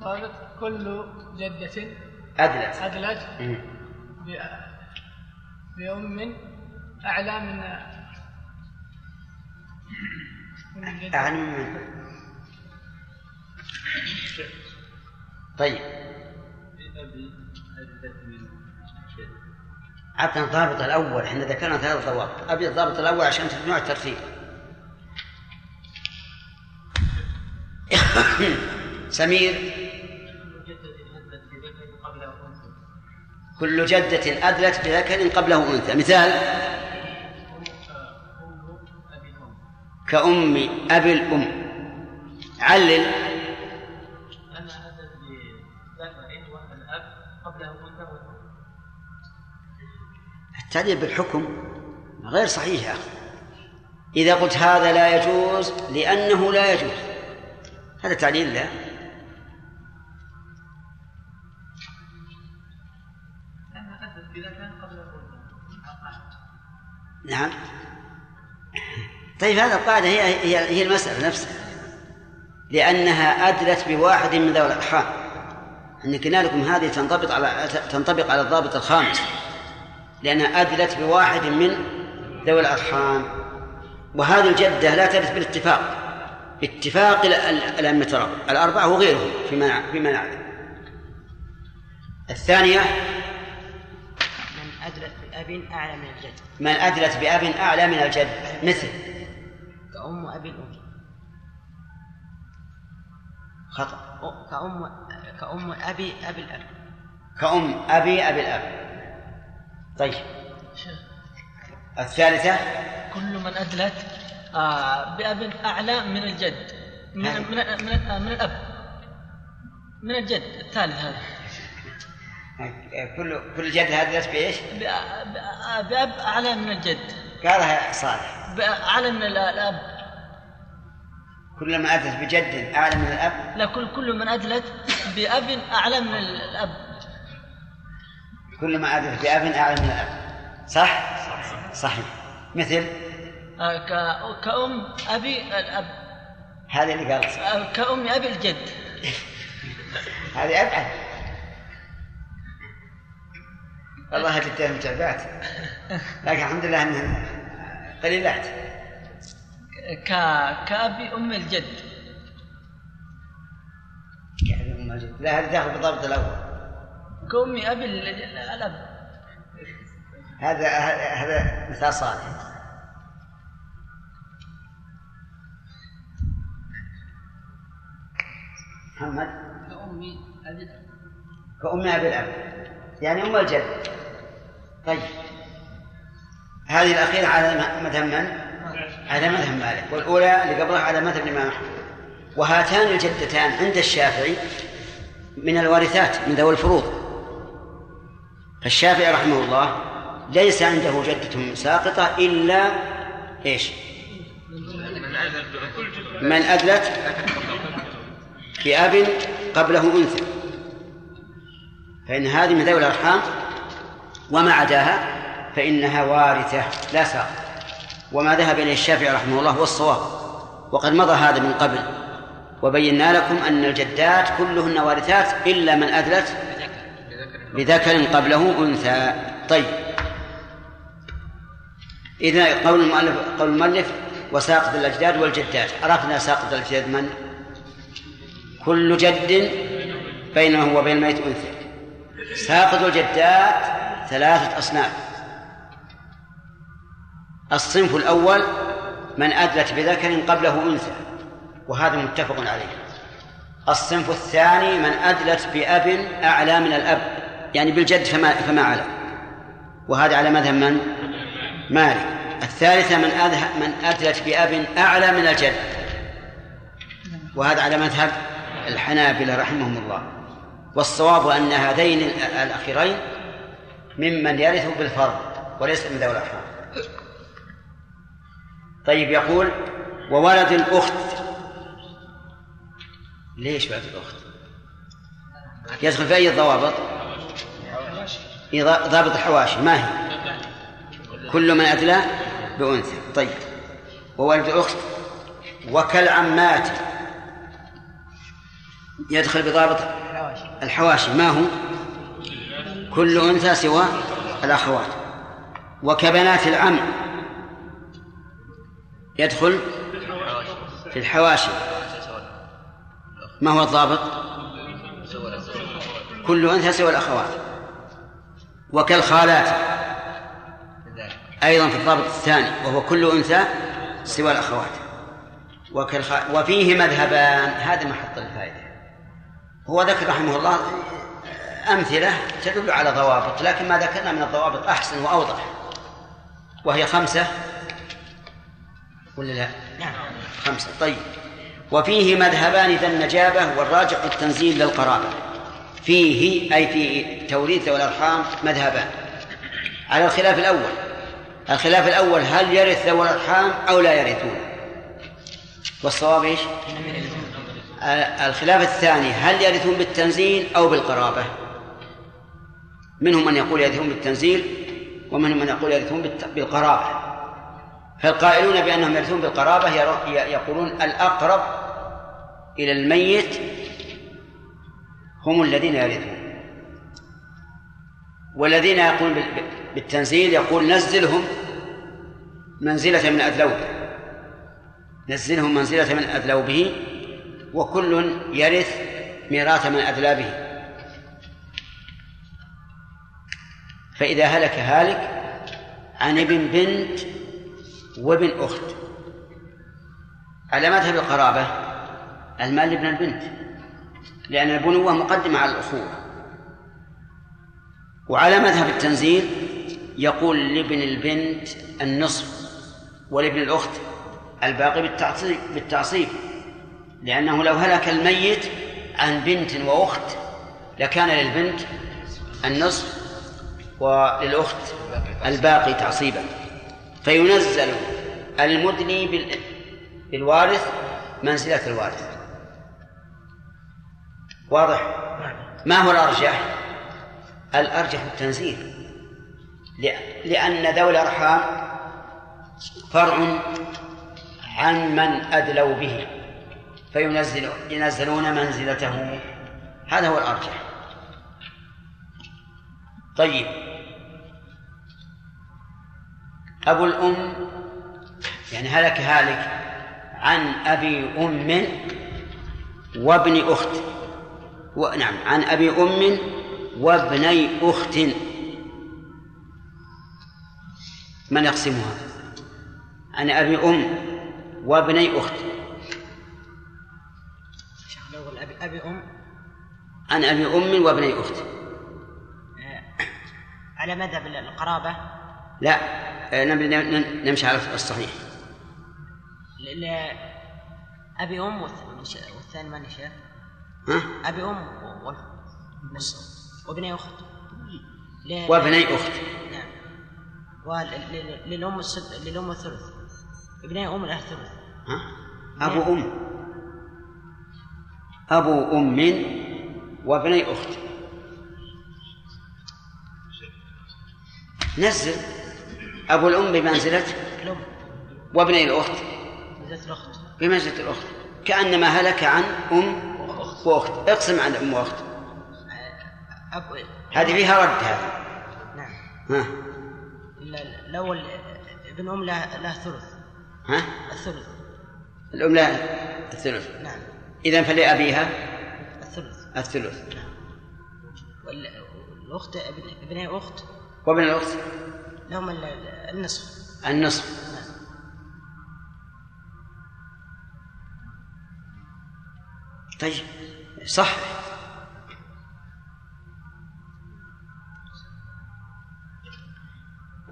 E: قالت كل جدة
A: أدلت
E: أدلت بأم أعلى من.
A: أعني من طيب. عطنا الضابط الأول إحنا ذكرنا ثلاث ضوابط. أبي الضابط الأول عشان تجمع الترتيب. <coughs> سمير. كل جدة أدلت بذكر قبله أنثى. مثال. كأم أبي الأم. علل. التعليل بالحكم غير صحيح. يا أخي إذا قلت هذا لا يجوز لأنه لا يجوز. هذا تعليل لا. نعم. طيب هذا القاعدة هي هي هي المسألة نفسها. لأنها أدلت بواحد من ذوي الأرحام. ان قلنا لكم هذه تنطبق على تنطبق على الضابط الخامس. لأنها أدلت بواحد من ذوي الأرحام. وهذه الجدة لا ترث بالاتفاق. اتفاق الأئمة الأربعة وغيرهم فيما فيما نعلم الثانية
I: من أدلت بأب أعلى من الجد.
A: من أدلت بأب أعلى من الجد. مثل
I: كأم أبي الأم.
A: خطأ.
I: كأم كأم أبي أبي الأب.
A: كأم أبي أبي الأب. طيب. الثالثة؟
E: كل من أدلت آه بأب أعلى من الجد. من. من من, آه، من الأب. من الجد الثالث هذا.
A: كل كل جد أدلت بإيش؟
E: بأ- بأ- بأب أعلى من الجد.
A: قالها صالح.
E: أعلى من ال- الأب.
A: كل ما أدلت بجد أعلى من الأب؟
E: لا كل كل من أدلت بأب أعلى من الأب.
A: كل ما بأب أعلى من الأب صح؟ صحيح. مثل؟
E: آه كأم أبي الأب.
A: هذه اللي قال
E: آه كأم أبي الجد. <laughs>
A: هذه أبعد. والله جبتها متابعات لكن الحمد لله أنها قليلات.
E: ك كأبي أم الجد.
A: يعني أم الجد. لا هذه داخل بالضبط الأول.
E: كأم أبي ال- ال- الأب
A: هذا هذا مثال صالح. محمد؟
C: كأمي أبي الأب.
A: كأم أبي الأب. يعني أم الجد. طيب. هذه الأخيرة على مذهب من؟ على مذهب مالك. والأولى اللي قبلها على مذهب الإمام أحمد. وهاتان الجدتان عند الشافعي من الوارثات من ذوي الفروض. فالشافعي رحمه الله ليس عنده جدة ساقطة إلا إيش؟ من أدلت بأب قبله أنثى. فإن هذه من ذوي الأرحام وما عداها فإنها وارثة لا ساقط وما ذهب إليه الشافعي رحمه الله هو الصواب. وقد مضى هذا من قبل. وبينا لكم أن الجدات كلهن وارثات إلا من أدلت بذكر قبله أنثى. طيب. إذا قول المؤلف قول المؤلف وساقط الأجداد والجدات. عرفنا ساقط الأجداد من؟ كل جد بينه وبين الميت أنثى. ساقط الجدات ثلاثة أصناف. الصنف الأول من أدلت بذكر قبله أنثى وهذا متفق عليه. الصنف الثاني من أدلت بأب أعلى من الأب. يعني بالجد فما فما على وهذا على مذهب من؟ مالك الثالثة من من أدلت بأب أعلى من الجد وهذا على مذهب الحنابلة رحمهم الله والصواب أن هذين الأخيرين ممن يرث بالفرض وليس من ذوي الأرحام طيب يقول وولد الأخت ليش بعد الأخت؟ يدخل في أي الضوابط؟ ضابط الحواشي ما هي؟ كل من أدلى بأنثى. طيب. وولد الأخت وكالعمات. يدخل بضابط الحواشي. ما هو؟ كل أنثى سوى الأخوات. وكبنات العم. يدخل في الحواشي. ما هو الضابط؟ كل أنثى سوى الأخوات. وكالخالات. أيضا في الضابط الثاني وهو كل أنثى سوى الأخوات. وكالخ... وفيه مذهبان. هذا محط الفائدة. هو ذكر رحمه الله أمثلة تدل على ضوابط لكن ما ذكرنا من الضوابط أحسن وأوضح. وهي خمسة. ولا لا؟
I: نعم
A: خمسة. طيب. وفيه مذهبان ذا النجابة والراجح التنزيل للقرابة فيه أي في توريث والأرحام مذهبان. على الخلاف الأول. الخلاف الأول هل يرث ذوي الأرحام أو لا يرثون؟ والصواب إيش؟ الخلاف الثاني هل يرثون بالتنزيل أو بالقرابة؟ منهم من يقول يرثون بالتنزيل ومنهم من يقول يرثون بالقرابة. فالقائلون بأنهم يرثون بالقرابة يقولون الأقرب إلى الميت هم الذين يرثون. والذين يقولون بال- بالتنزيل يقول نزلهم منزلة من أدلوه. نزلهم منزلة من أدلوبه وكل يرث ميراث من أدلابه فإذا هلك هالك عن ابن بنت وابن أخت. على مذهب القرابة المال لابن البنت. لأن البنوة مقدمة على الأخوة وعلى مذهب التنزيل يقول لابن البنت النصف ولابن الأخت الباقي بالتعصيب بالتعصيب لأنه لو هلك الميت عن بنت وأخت لكان للبنت النصف وللأخت الباقي تعصيبا. فينزل المدني بال- بالوارث منزلة الوارث. واضح؟ ما هو الأرجح؟ الأرجح التنزيل لأ- لأن ذوي الأرحام فرع عن من أدلوا به فينزل ينزلون منزلته. هذا هو الأرجح. طيب. أبو الأم يعني هلك هالك عن أبي أم وابن أخت. ونعم عن أبي أم وابني أخت. من يقسمها؟ عن أبي أم وابني أخت.
I: أبي أم.
A: عن أبي أم وابني أخت.
I: آه، على مذهب القرابة؟
A: لا آه، نم- نم- نمشي على الصحيح.
I: أبي أم والث- والثاني من شيخ؟
A: ها؟
I: أبي أم. وابني أخت.
A: وابني أخت.
I: نعم. وللأم السد... للأم الثلث. ابني أم له ثلث
A: ها؟ أبو أم. أبو أم وابني أخت. نزل. أبو الأم بمنزلة.
I: الأم.
A: وابني الأخت.
I: زوجة الأخت.
A: بمنزلة الأخت. كأنما هلك عن أم وأخت اقسم عن أم وأخت
I: أب...
A: هذه فيها رد هذه
I: نعم.
A: ها؟
I: الأول ابن أم له له ثلث.
A: ها؟
I: الثلث.
A: الأم لا الثلث.
I: نعم.
A: إذا فلأبيها
I: الثلث.
A: الثلث.
I: وال- والأخت ابن ابني أخت.
A: وابن الأخت؟
I: لهم ال- النصف.
A: النصف.
I: نعم.
A: طيب. صح.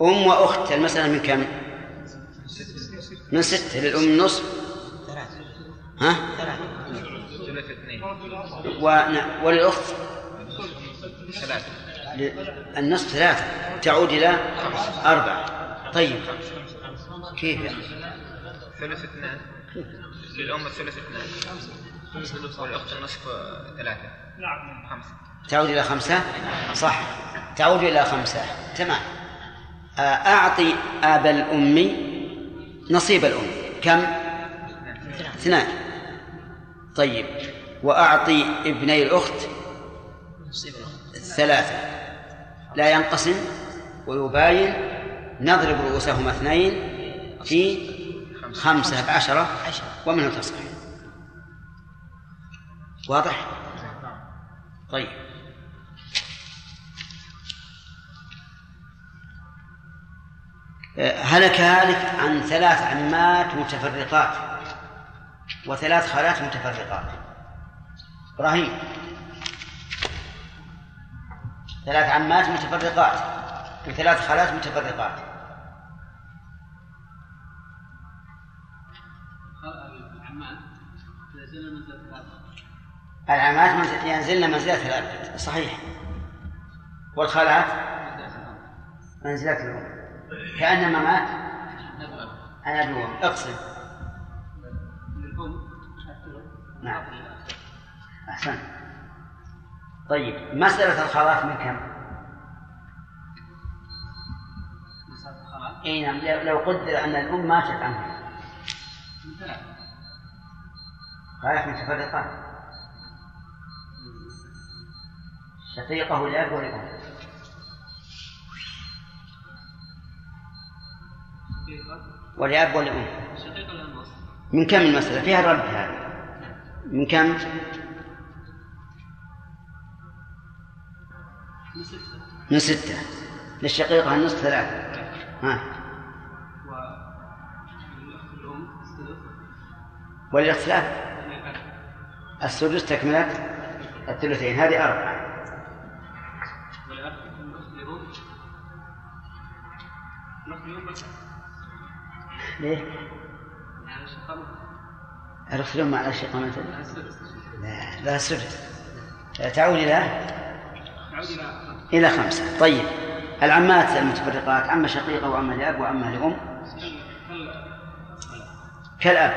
A: أم وأخت المسألة من كم؟ من ستة للأم نصف.
I: ثلاثة
A: ها؟
I: ثلاثة
A: وللأخت؟
D: ثلاثة
A: النصف ثلاثة. تعود إلى أربعة. طيب. كيف يعني؟
D: ثلث اثنان. للأم الثلث اثنان. النصف ثلاثة
G: نعم
D: خمسة
A: تعود إلى خمسة؟ صح. تعود إلى خمسة. تمام. آه، أعطي أبا الأم نصيب الأم. كم؟ اثنان. طيب. وأعطي ابني
I: الأخت
A: ثلاثة. لا ينقسم ويباين نضرب رؤوسهما اثنين في خمسة بعشرة
I: عشرة.
A: ومنه تصح. واضح؟ طيب. آه، هلك هالك عن ثلاث عمات متفرقات وثلاث خالات متفرقات. إبراهيم. ثلاث عمات متفرقات وثلاث خالات متفرقات. العمات ينزلن منزلة الأب صحيح. والخالات؟ منزلة الأم كأنما مات عن أبي وأم اقسم نعم. أحسن. طيب مسألة الخالات من كم؟ إي نعم لو- قدر أن الأم ماتت عنها. خالات متفرقات. شقيقة لأب ولأم ولأب ولأم
E: شقيقة لها النص
A: من كم المسألة؟ فيها الرد هذا. من كم؟
E: من ستة.
A: للشقيقة النصف ثلاثة. ها.
E: للأب
A: السدس تكملة الثلثين. هذه أربعة. ليه؟ الأخت الأم على
E: السدس
A: لا لا سدس تعود إلى؟
E: إلى
A: خمسة. طيب. العمات المتفرقات عمة شقيقة وعمة لأب وعمة لأم؟ كالأب.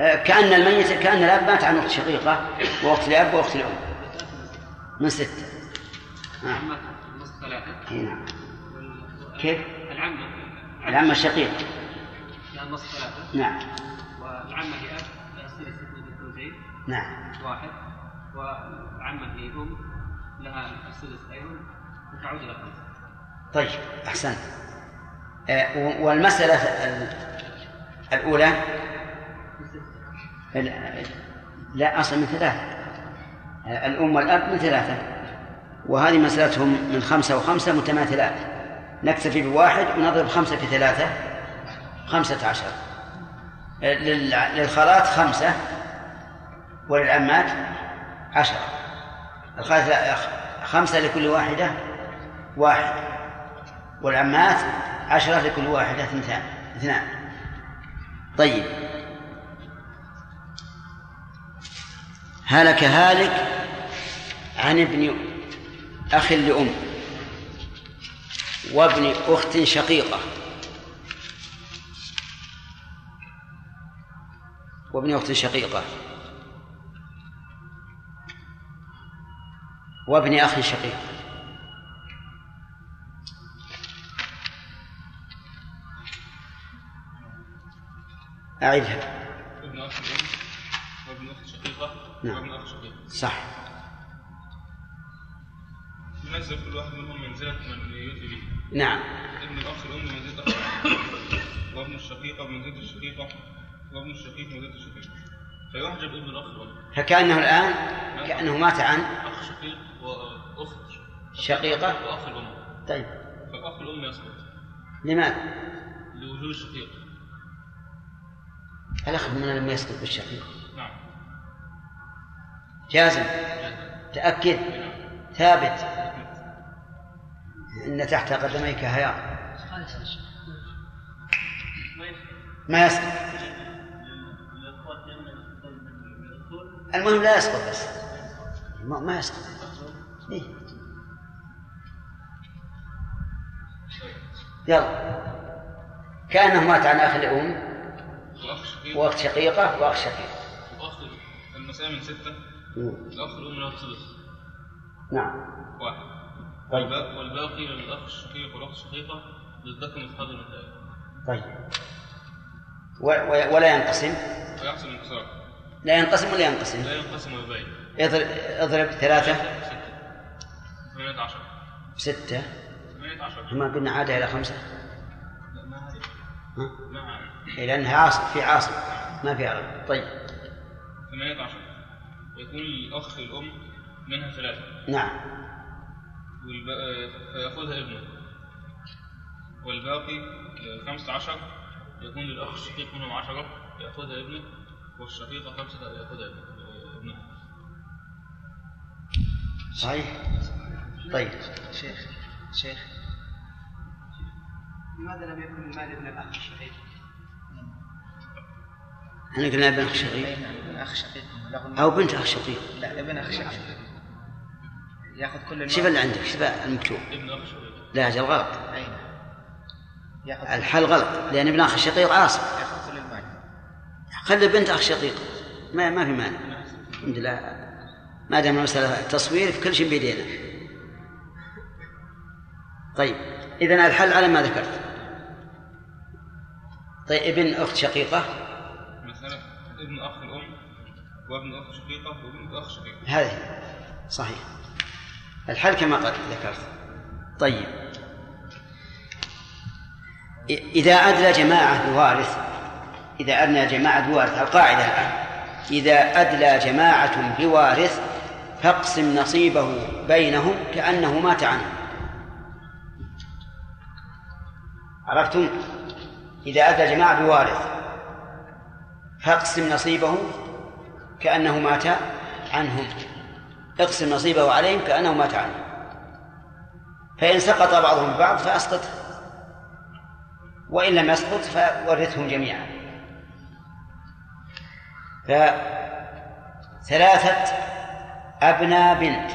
A: آه، كأن الميت كأن الأب مات عن أخت شقيقة وأخت لأب وأخت لأم. من ستة. آه. نعم.
E: وال-
A: كيف؟
E: العمة
A: العمة الشقيقة.
E: النص ثلاثة.
A: نعم.
E: والعمة لها السدس اثنين الثلثين
A: نعم.
E: واحد. والعمة لأم لها السدس أيضا. وتعود إلى خمسة
A: طيب أحسنت. آه، والمسألة ال- الأولى؟ ال- لا أصل من ثلاثة. آه، الأم والأب من ثلاثة. وهذه مسألتهم من خمسة وخمسة متماثلات. نكتفي بواحد ونضرب خمسة في ثلاثة. خمسة عشر. لل- للخالات خمسة وللعمات عشرة. الخالات خمسة لكل واحدة واحد. والعمات عشرة لكل واحدة اثنتان اثنان. طيب. هلك هالك عن ابن أخ لأم وابن أخت شقيقة. وابن أخت شقيقة. وابن أخ شقيق. أعدها.
F: ابن أخ وابن أخت شقيقة.
A: نعم.
F: وابن أخ شقيق
A: صح.
F: ينزل كل واحد منهم منزلة من يؤتي به.
A: نعم.
F: ابن الأخ الأم منزلة. أخ. وابن الشقيقة منزلة الشقيقة. وابن الشقيق الشقيق. فيحجب ابن الأخ الأم
A: فكأنه الآن كأنه مات عن
F: أخ شقيق وأخت
A: شقيقة.
F: وأخ الأم.
A: طيب.
F: فالأخ الأم يسقط
A: لماذا؟
F: لوجود الشقيق.
A: الأخ من لم يسقط بالشقيق.
F: نعم.
A: جازم. تأكد. ثابت. إن تحت قدميك هياء. ما يسقط المهم لا يسقط بس. ما, ما يسقط. إيه؟ يلا. كأنه مات عن أخ
F: شقيق.
A: وأخت شقيقة وأخ شقيق.
F: وأخ المسألة من ستة. الأخ الأم له الثلث
A: نعم.
F: واحد.
A: طيب.
F: والباقي- للأخ الشقيق والأخت الشقيقة للذكر مثل المثال
A: طيب. و- و- ولا ينقسم.
F: ويحصل انكسار
A: لا ينقسم ولا ينقسم؟
F: لا ينقسم ويبين
A: اضرب اضرب ثلاثة.
F: ستة. ثمانية عشر.
A: ستة.
F: ثمانية عشر.
A: ما قلنا عادة إلى خمسة.
F: لا ما هذه.
A: ها؟
F: ما
A: إيه لأنها عاصف في عاصف. ما في عرب. طيب.
F: ثمانية عشر. يكون الأخ الأم منها ثلاثة.
A: نعم.
F: والب... فيأخذها ابنه. والباقي آه، خمسة عشر. يكون للأخ الشقيق منهم عشرة. يأخذها ابنه. والشقيقة خمسة
A: صحيح؟ طيب
H: شيخ شيخ. لماذا لم يكن المال ابن الأخ الشقيق؟
A: إحنا قلنا ابن أخ شقيق.
D: نعم ابن أخ شقيق.
A: أو بنت أخ شقيق.
D: لا ابن أخ شقيق. يأخذ كل
A: شوف اللي عندك شوف المكتوب.
F: ابن أخ شقيق.
A: لا أجل غلط الحل غلط لأن ابن أخ الشقيق
D: المال
A: خلي بنت أخ شقيق. ما ما في مانع. الحمد لله. ما دام المسألة تصوير في كل شيء بيدينا. طيب إذا الحل على ما ذكرت. طيب ابن أخت شقيقة.
F: مثلا ابن أخ الأم وابن أخ شقيقة وبنت أخ شقيق.
A: هذه. صحيح. الحل كما قد ذكرت. طيب. إذا أدلى جماعة بوارث إذا أدلى جماعة بوارث القاعدة الآن. إذا أدلى جماعة بوارث فاقسم نصيبه بينهم كأنه مات عنه عرفتم؟ إذا أدلى جماعة بوارث فاقسم نصيبه كأنه مات عنهم. اقسم نصيبه عليهم كأنه مات عنهم. فإن سقط بعضهم ببعض فأسقطه. وإن لم يسقط فورثهم جميعا. فثلاثة أبناء بنت.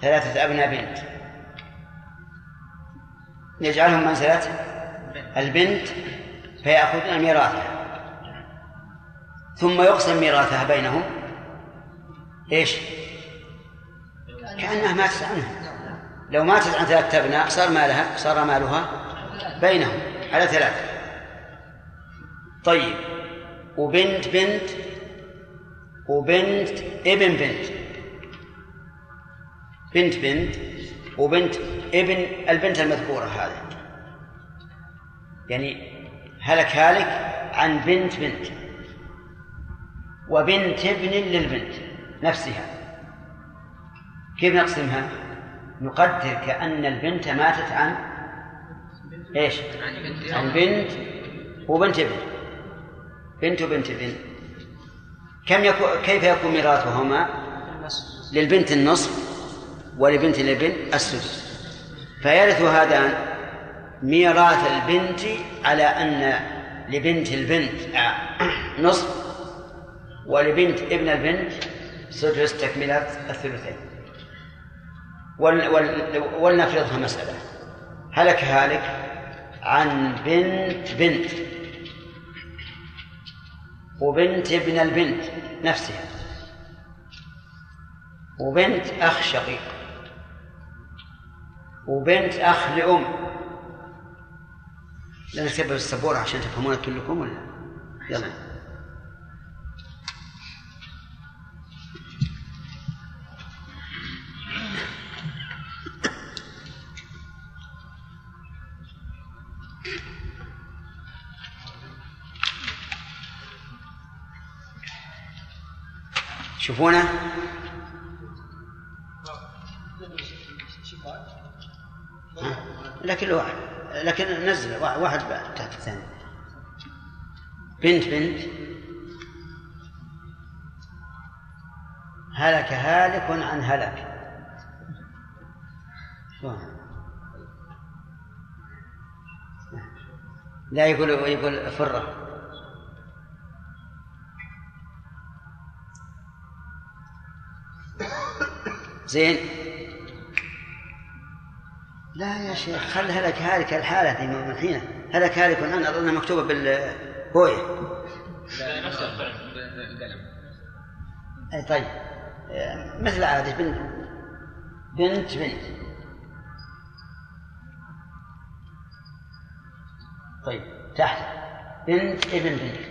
A: ثلاثة أبناء بنت. نجعلهم منزلة البنت فيأخذون ميراثها ثم يقسم ميراثها بينهم. إيش؟ كأنها ماتت عنها لو ماتت عن ثلاثة أبناء صار مالها صار مالها بينهم على ثلاثة. طيب. وبنت بنت وبنت ابن بنت. بنت بنت وبنت ابن البنت المذكورة هذه. يعني هلك هالك عن بنت بنت. وبنت ابن للبنت نفسها. كيف نقسمها؟ نقدر كأن البنت ماتت عن إيش؟ عن بنت وبنت ابن. بنت وبنت ابن. كم يكون كيف يكون ميراثهما؟ للبنت النصف ولبنت الابن السدس. فيرث هذان ميراث البنت على أن لبنت البنت نصف ولبنت ابن البنت سدس تكملة الثلثين. ولنفرضها مسألة. هلك هالك عن بنت بنت. وبنت ابن البنت نفسها. وبنت أخ شقيق. وبنت أخ لأم. لا نكتبها بالسبورة عشان تفهمونها كلكم ولا؟ يلا. شوفونه لكن واحد لكن نزل واحد تحت الثاني. بنت بنت. هلك هالك عن هلك. لا يقول يقول فرة. <coughs> زين. لا يا شيخ خل هلك هالك الحالة من حين هلك هالك الآن أظنها مكتوبة بالهوية. أي طيب مثل عادي بنت بنت بنت. طيب تحت. بنت ابن بنت.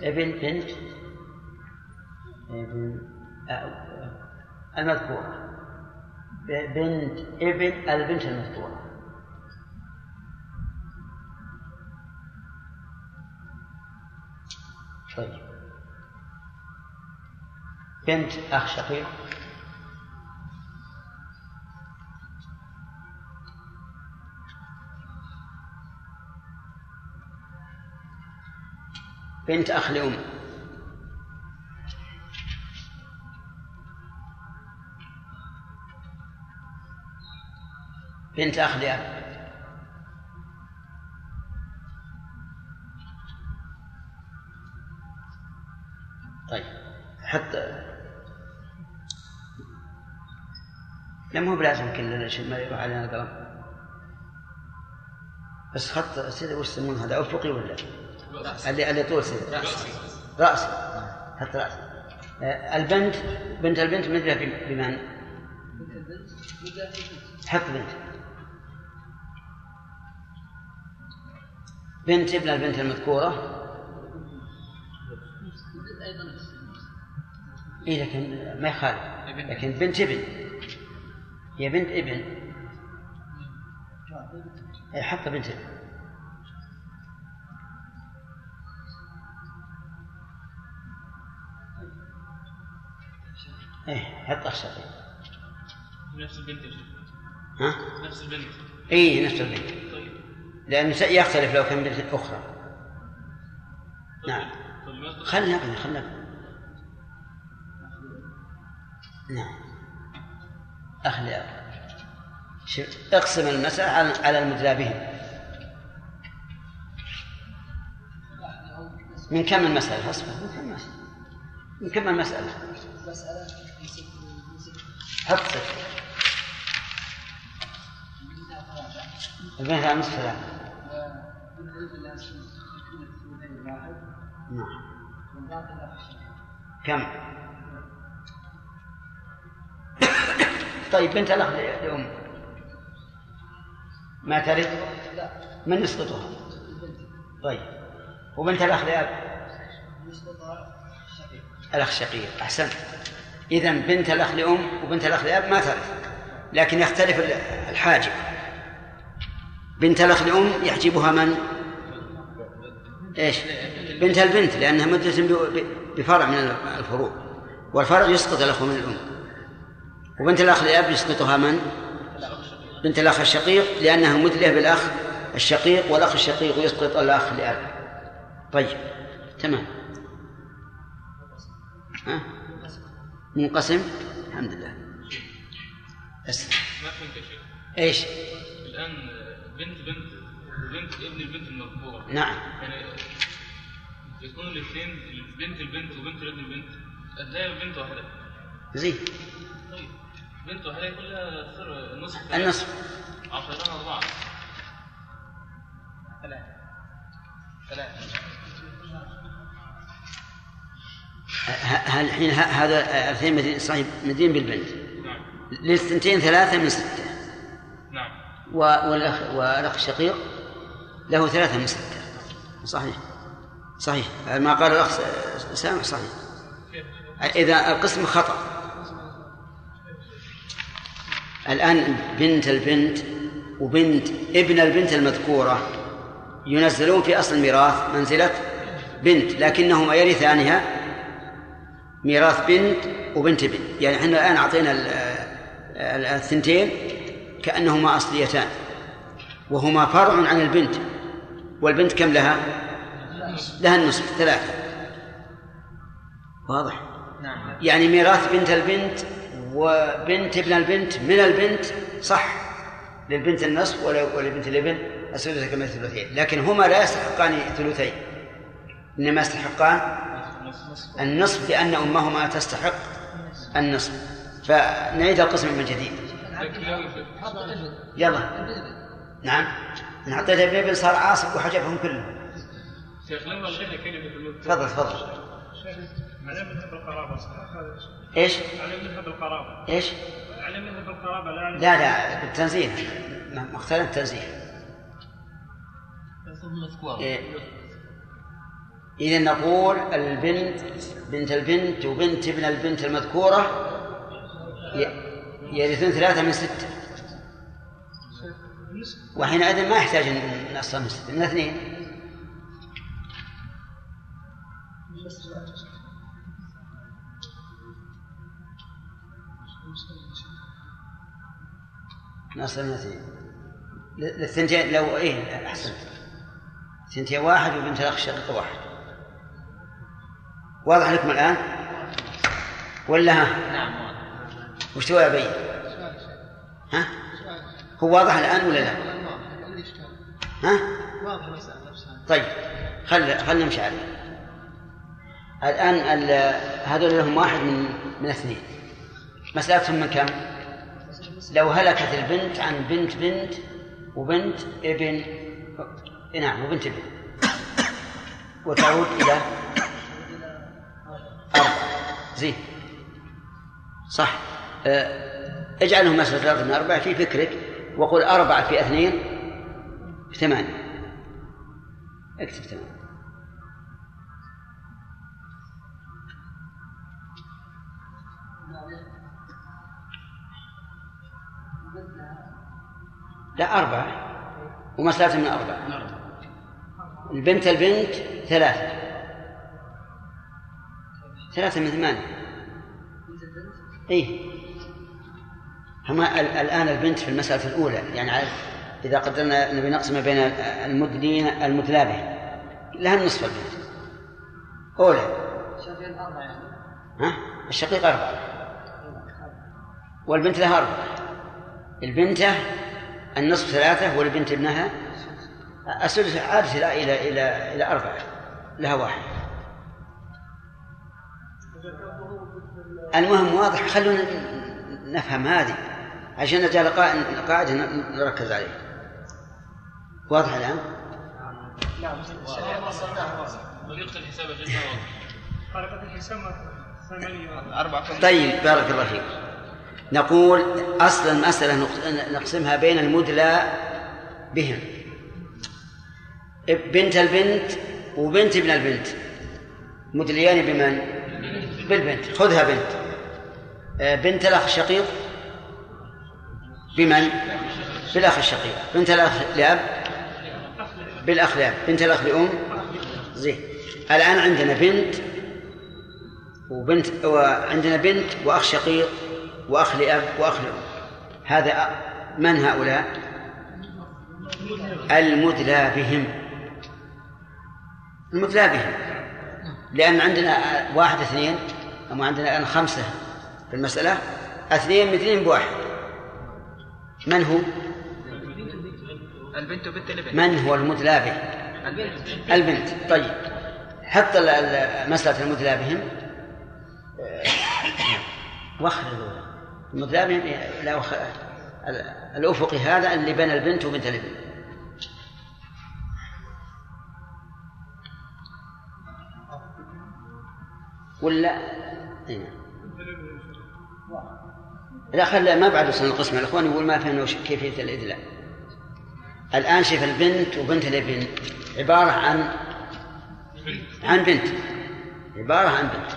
A: ابن بنت. المذكورة. بنت ابن البنت المذكورة. طيب. بنت أخ شقيق. بنت أخ لأم. بنت أخ لأب طيب. حتى لا مو بلازم كل شيء ما يروح علينا القلم بس خط سيدي وش يسمون هذا؟ افقي ولا؟ اللي اللي طول سيدي. راسي راسي حط راسي آه، البنت بنت البنت مثلها بمن؟ حط بنت. بنت ابن البنت المذكورة. إيه لكن ما يخالف. لكن بنت ابن. هي بنت ابن. أي حتى بنت ابن. إيه حط الشقيق
F: نفس البنت
A: ها؟
F: نفس البنت.
A: اي نفس البنت. لأنه يختلف لو كان بنت أخرى نعم. خلنا نبني خلنا نعم. أخ لأب. شوف، اقسم المسألة على- بهم. من كم المسألة؟ أصبر من كم المسألة؟ من كم المسألة؟ حط ست
C: منها ثلاثة
A: البنت على نصف ثلاثة
C: والبنت الناس تكون الثلثين واحد
A: نعم كم؟ طيب بنت الأخ لأم ما
C: لا
A: من يسقطها؟ طيب. وبنت الأخ لأب الأخ شقيق. أحسنت. إذا بنت الأخ لأم وبنت الأخ لأب ما ترث لكن يختلف ال- الحاجب. بنت الأخ لأم يحجبها من؟ إيش؟ بنت البنت لأنها مدة بفرع من الفروع والفرع يسقط الأخ من الأم وبنت الأخ لأب يسقطها من؟ بنت الأخ الشقيق لأنها مدلة بالأخ الشقيق والأخ الشقيق يسقط الأخ لأب طيب تمام ها؟ منقسم الحمد لله بس
F: شيخ
A: إيش؟
F: الآن بنت بنت وبنت ابن البنت المذكورة.
A: نعم.
F: يعني يكونوا الاثنين بنت البنت وبنت ابن البنت. إزاي بنت واحدة.
A: زين.
F: طيب. بنت واحدة يكون لها ثلث- نصف.
A: النصف.
F: عشرة أربعة.
D: ثلاثة. ثلاثة.
A: هل الحين هذا الاثنين مدين صحيح مدين بالبنت.
F: نعم.
A: للثنتين ثلاثة من ستة. والأخ والأخ الشقيق له ثلاثة من ستة صحيح. صحيح. ما قال الأخ سامح صحيح. إذا القسم خطأ. الآن بنت البنت وبنت ابن البنت المذكورة ينزلون في أصل الميراث منزلة بنت لكنهما يرثانها ميراث بنت وبنت ابن. يعني إحنا الآن أعطينا ال- ال- الثنتين كأنهما أصليتان وهما فرع عن البنت والبنت كم لها؟ لها النصف ثلاثة. واضح؟
D: نعم.
A: يعني ميراث بنت البنت وبنت ابن البنت من البنت صح للبنت النصف ول- ولبنت الابن؟ الثلث كما الثلثين لكن هما لا يستحقان ثلثين. إنما يستحقان النصف لأن أمهما تستحق النصف. فنعيد القسم من جديد. يلا. نعم. ان حطيت ابن ابن صار عاصب وحجبهم كلهم.
F: شيخ لما الشيخ كلمة الموت
A: تفضل تفضل.
G: على مذهب القرابة صحيح هذا.
A: إيش؟
G: على مذهب القرابة.
A: إيش؟
G: على مذهب القرابة لا.
A: لا لا بالتنزيه. مختلف التنزيه. إيه. إذا نقول البنت بنت البنت وبنت ابن البنت المذكورة. يرثون ثلاثة من ستة. وحينئذ ما يحتاج أن نصل من ستة من اثنين. نصل من اثنين. للثنتين لو إيه أحسنت. ثنتين واحد وبنت الأخ الشقيقه واحد. واضح لكم الآن؟ ولا ها؟
D: نعم.
A: وش تبغى ابين ها؟ هو واضح الآن ولا لا؟ ها؟ طيب خل خلينا نمشي عليه. الآن ال- هذول لهم واحد من من اثنين. مسألتهم من كم؟ لو هلكت البنت عن بنت بنت وبنت ابن نعم وبنت ابن. وتعود إلى أربعة. زين. صح. آه، اجعلهم مثلا ثلاثة من أربعة في فكرك وقل أربعة في اثنين ثمانية. اكتب ثمانية. لا أربعة. ومسألة من أربعة. البنت البنت ثلاثة. ثلاثة من ثمانية. إيه. هما ال- الآن البنت في المسألة الأولى. يعني إذا قدرنا نبي نقسم بين المدلين المدلى به لها النصف البنت. أولى.
C: يعني.
A: ها؟ الشقيق أربعة. والبنت لها أربعة. البنت النصف ثلاثة والبنت ابنها السدس. عادة إلى إلى إلى إلى أربعة. لها واحد. المهم واضح. خلونا نفهم هذه. عشان نجعل قاعدة قاعدة نركز عليه واضح. الآن؟
G: طريقة الحساب شيخ طريقة الحساب ثمانية
F: أربعة
A: طيب بارك الله فيك. نقول أصل المسألة نق- نقسمها بين المدلى بهم بنت البنت وبنت ابن البنت. مدليان بمن؟ بالبنت. خذها بنت. آه، بنت الأخ الشقيق. بمن؟ بالأخ الشقيق. بنت الأخ لأب؟ بالأخ لأب. بنت الأخ لأم؟ زين. الآن عندنا بنت وبنت وعندنا بنت وأخ شقيق وأخ لأب وأخ لأم. هذا من هؤلاء؟ المدلى بهم. المدلى بهم. لأن عندنا واحد اثنين أما عندنا الآن خمسة في المسألة اثنين مثلين بواحد. من هو؟
D: البنت وبنت الابن.
A: من هو المدلى به؟
D: البنت.
A: البنت. طيب. حط مسألة المدلى بهم <coughs> وخر الأولى المدلى بهم لا وخ... ال- الأفقي هذا اللي بين البنت وبنت الابن. ولا؟ إيه. لا خلى ما بعد وصلنا القسم الأخوان يقول ما فهمنا كيفية الإدلاء الآن شوف البنت وبنت الابن عبارة عن عن بنت عبارة عن بنت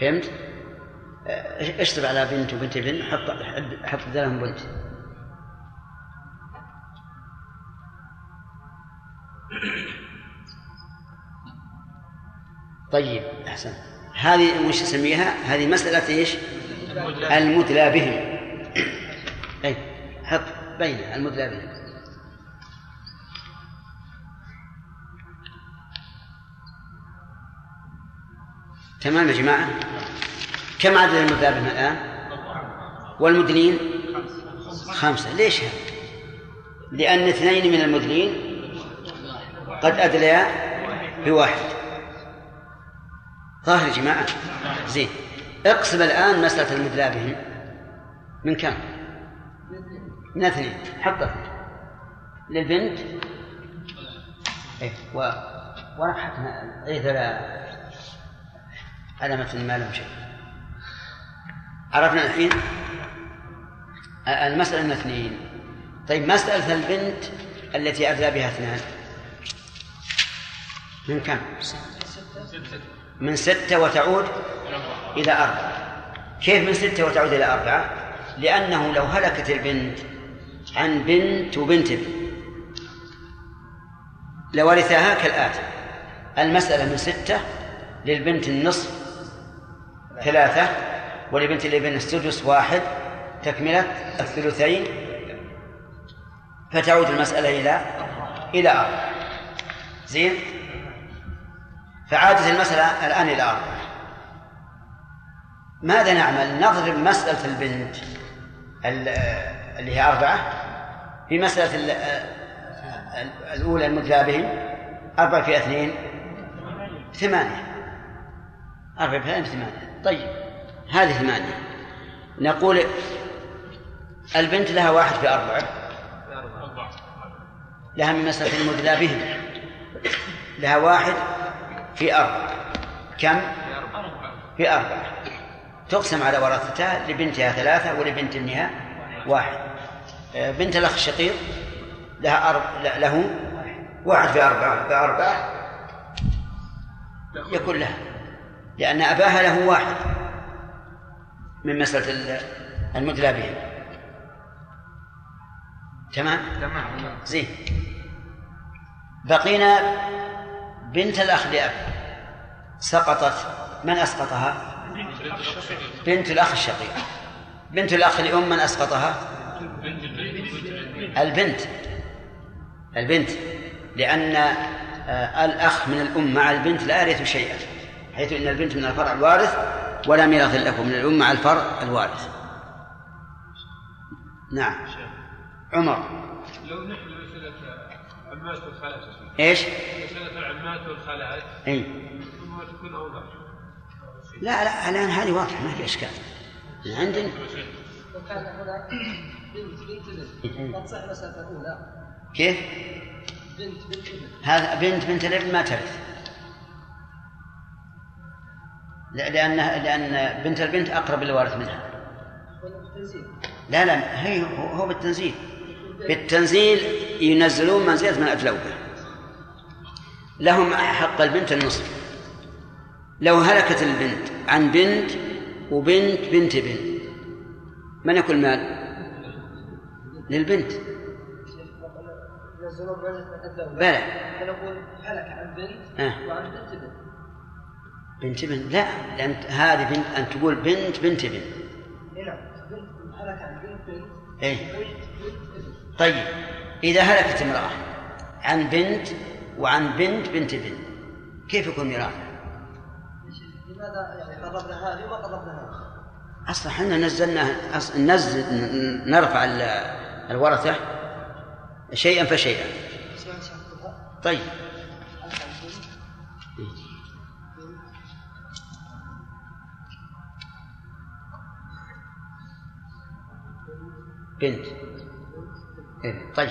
A: فهمت؟ اشطب على بنت وبنت ابن حط حط- حط بدلهم بنت طيب أحسن هذه وش نسميها؟ هذه مسألة إيش؟ المدلى بهم أي حط بين المدلى بهم تمام يا جماعة؟ كم عدد المدلى بهم الآن؟ والمدلين خمسة. ليش هذا؟ لأن اثنين من المدلين قد أدليا بواحد. ظاهر يا جماعة؟ زين. اقسم الآن مسألة المدلى بهم من كم؟ من اثنين. حط للبنت. إيه و ورا حقنا إيه لا. علامة ما لهم شيء. عرفنا الحين؟ المسألة من اثنين. طيب مسألة البنت التي أدلى بها اثنان. من كم؟ من ستة وتعود إلى أربعة. كيف من ستة وتعود إلى أربعة؟ لأنه لو هلكت البنت عن بنت وبنت ابن. لورثاها كالآتي. المسألة من ستة للبنت النصف ثلاثة ولبنت الابن السدس واحد تكملة الثلثين. فتعود المسألة إلى إلى أربعة. زين؟ فعادت المسألة الآن إلى أربعة. ماذا نعمل؟ نضرب مسألة البنت ال- اللي هي أربعة في مسألة ال- ال- الأولى المدلى بهم. أربعة في اثنين ثمانية. أربعة في اثنين ثمانية. طيب هذه ثمانية. نقول البنت لها واحد في أربعة. لها من مسألة المدلى بهم. لها واحد في أربعة كم؟ في أربعة تقسم على ورثتها لبنتها ثلاثة ولبنت ابنها واحد. آه، بنت الأخ الشقيق لها أرب... له واحد في أربعة في أربعة يكون لها لأن أباها له واحد من مسألة ال- المدلى بهم تمام؟
D: تمام.
A: زين. بقينا بنت الأخ لأب. سقطت. من أسقطها؟ بنت الأخ الشقيق. بنت الأخ لأم من أسقطها؟ البنت. البنت. لأن آه، الأخ من الأم مع البنت لا يرث شيئا حيث أن البنت من الفرع الوارث ولا ميراث له من الأم مع الفرع الوارث. نعم. عمر.
G: لو نحن مسألة عمات شيخ. إيش؟
A: اي
G: تكون أوضح
A: لا لا الآن هذه واضحة ما في عندنا
C: لو كان هنا بنت بنت ابن ما تصح الأولى
A: كيف؟
C: بنت بنت ابن
A: هذا بنت بنت الابن ما ترث لأن لأن بنت البنت أقرب للوارث منها. لا لا هي هو بالتنزيل. بالتنزيل ينزلون منزلة من أدلوا به لهم حق البنت النصف. لو هلكت البنت عن بنت وبنت بنت ابن من يكون المال؟ للبنت. بلى.
C: بنت
A: آه.
C: بنت
A: بنت. لا لأن هذه بنت أن تقول بنت بنت
C: بنت. بنت بنت
A: إيه.
C: بنت بنت
A: طيب إذا هلكت امرأة عن بنت وعن بنت بنت ابن كيف يكون ميراث؟
C: لماذا يعني قربنا هذه وما قربنا هذه؟
A: أصلا إحنا نزلنا نزل نرفع ال- الورثة شيئا فشيئا طيب
C: بنت
A: إيه. طيب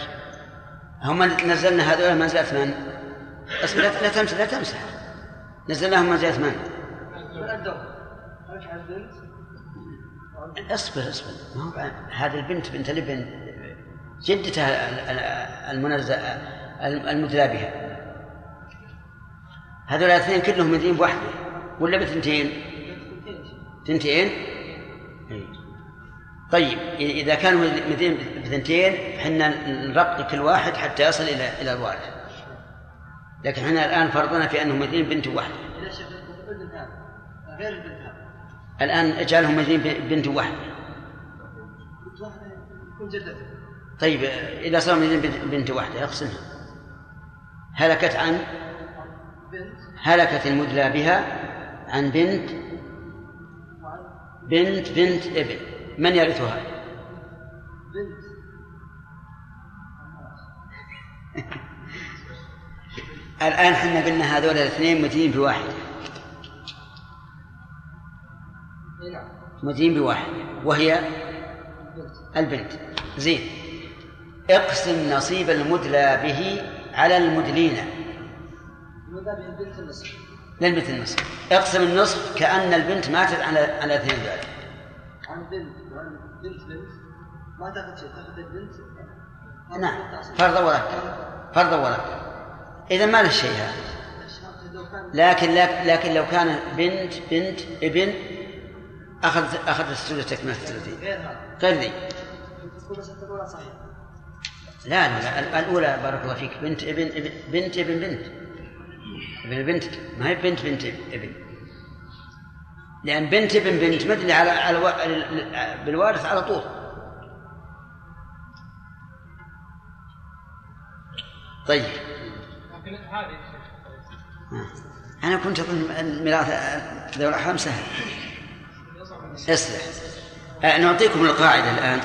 A: هم نزلنا هذول منزلة من؟ اصبر لا تمسح لا تمسح نزلناهم منزلة من؟ اصبر اصبر ما هو هذه البنت بنت الابن جدتها ال- ال- المنزل المدلى بها هذول الاثنين كلهم مدين بواحدة ولا بثنتين؟ ثنتين؟ إيه. طيب إذا كانوا بثنتين حنا نرقي كل واحد حتى يصل إلى إلى الوارث. لكن إحنا الآن فرضنا في أنهم مدين بنت واحدة الآن إجعلهم مدين بنت واحدة طيب إذا صار مدين بنت واحدة أقسمها. هلكت عن؟ هلكت المدلى بها عن بنت بنت بنت ابن من يرثها؟
C: بنت <laughs>
A: الآن حنا قلنا هذول الاثنين مدين بواحد.
C: اي نعم
A: مدين بواحد. وهي
C: بنت
A: البنت. زين. اقسم نصيب المدلى به على المدلين
C: البنت
A: للبنت النصف. اقسم النصف كأن البنت ماتت على على الاثنين ذلك.
C: عن بنت وعن بنت بنت؟ ما تأخذ شيء تأخذ البنت
A: نعم. فرض ورث فرض ورث إذا ما له شيء هذا. لكن لكن لو كان بنت بنت ابن أخذ أخذ السدس تكملة الثلثين.
C: غير
A: ذي. لا لا, لا الأولى بارك الله فيك. بنت ابن, ابن بنت ابن بنت. ابن بنت ما هي بنت بنت ابن. لأن بنت ابن بنت مدني على على الوا- بالوارث على طول. طيب.
G: هذه
A: أنا كنت أظن الميراث ذوي الأرحام سهل. اصلح. آه، نعطيكم القاعدة الآن.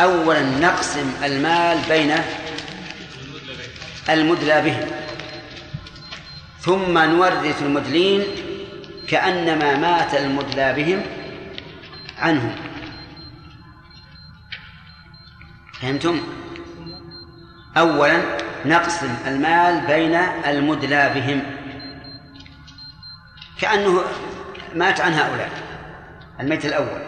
A: أولا نقسم المال بين المدلى به. ثم نورث المدلين كأنما مات المدلى بهم عنهم. فهمتم؟ أولا نقسم المال بين المدلى بهم. كأنه مات عن هؤلاء الميت الأول.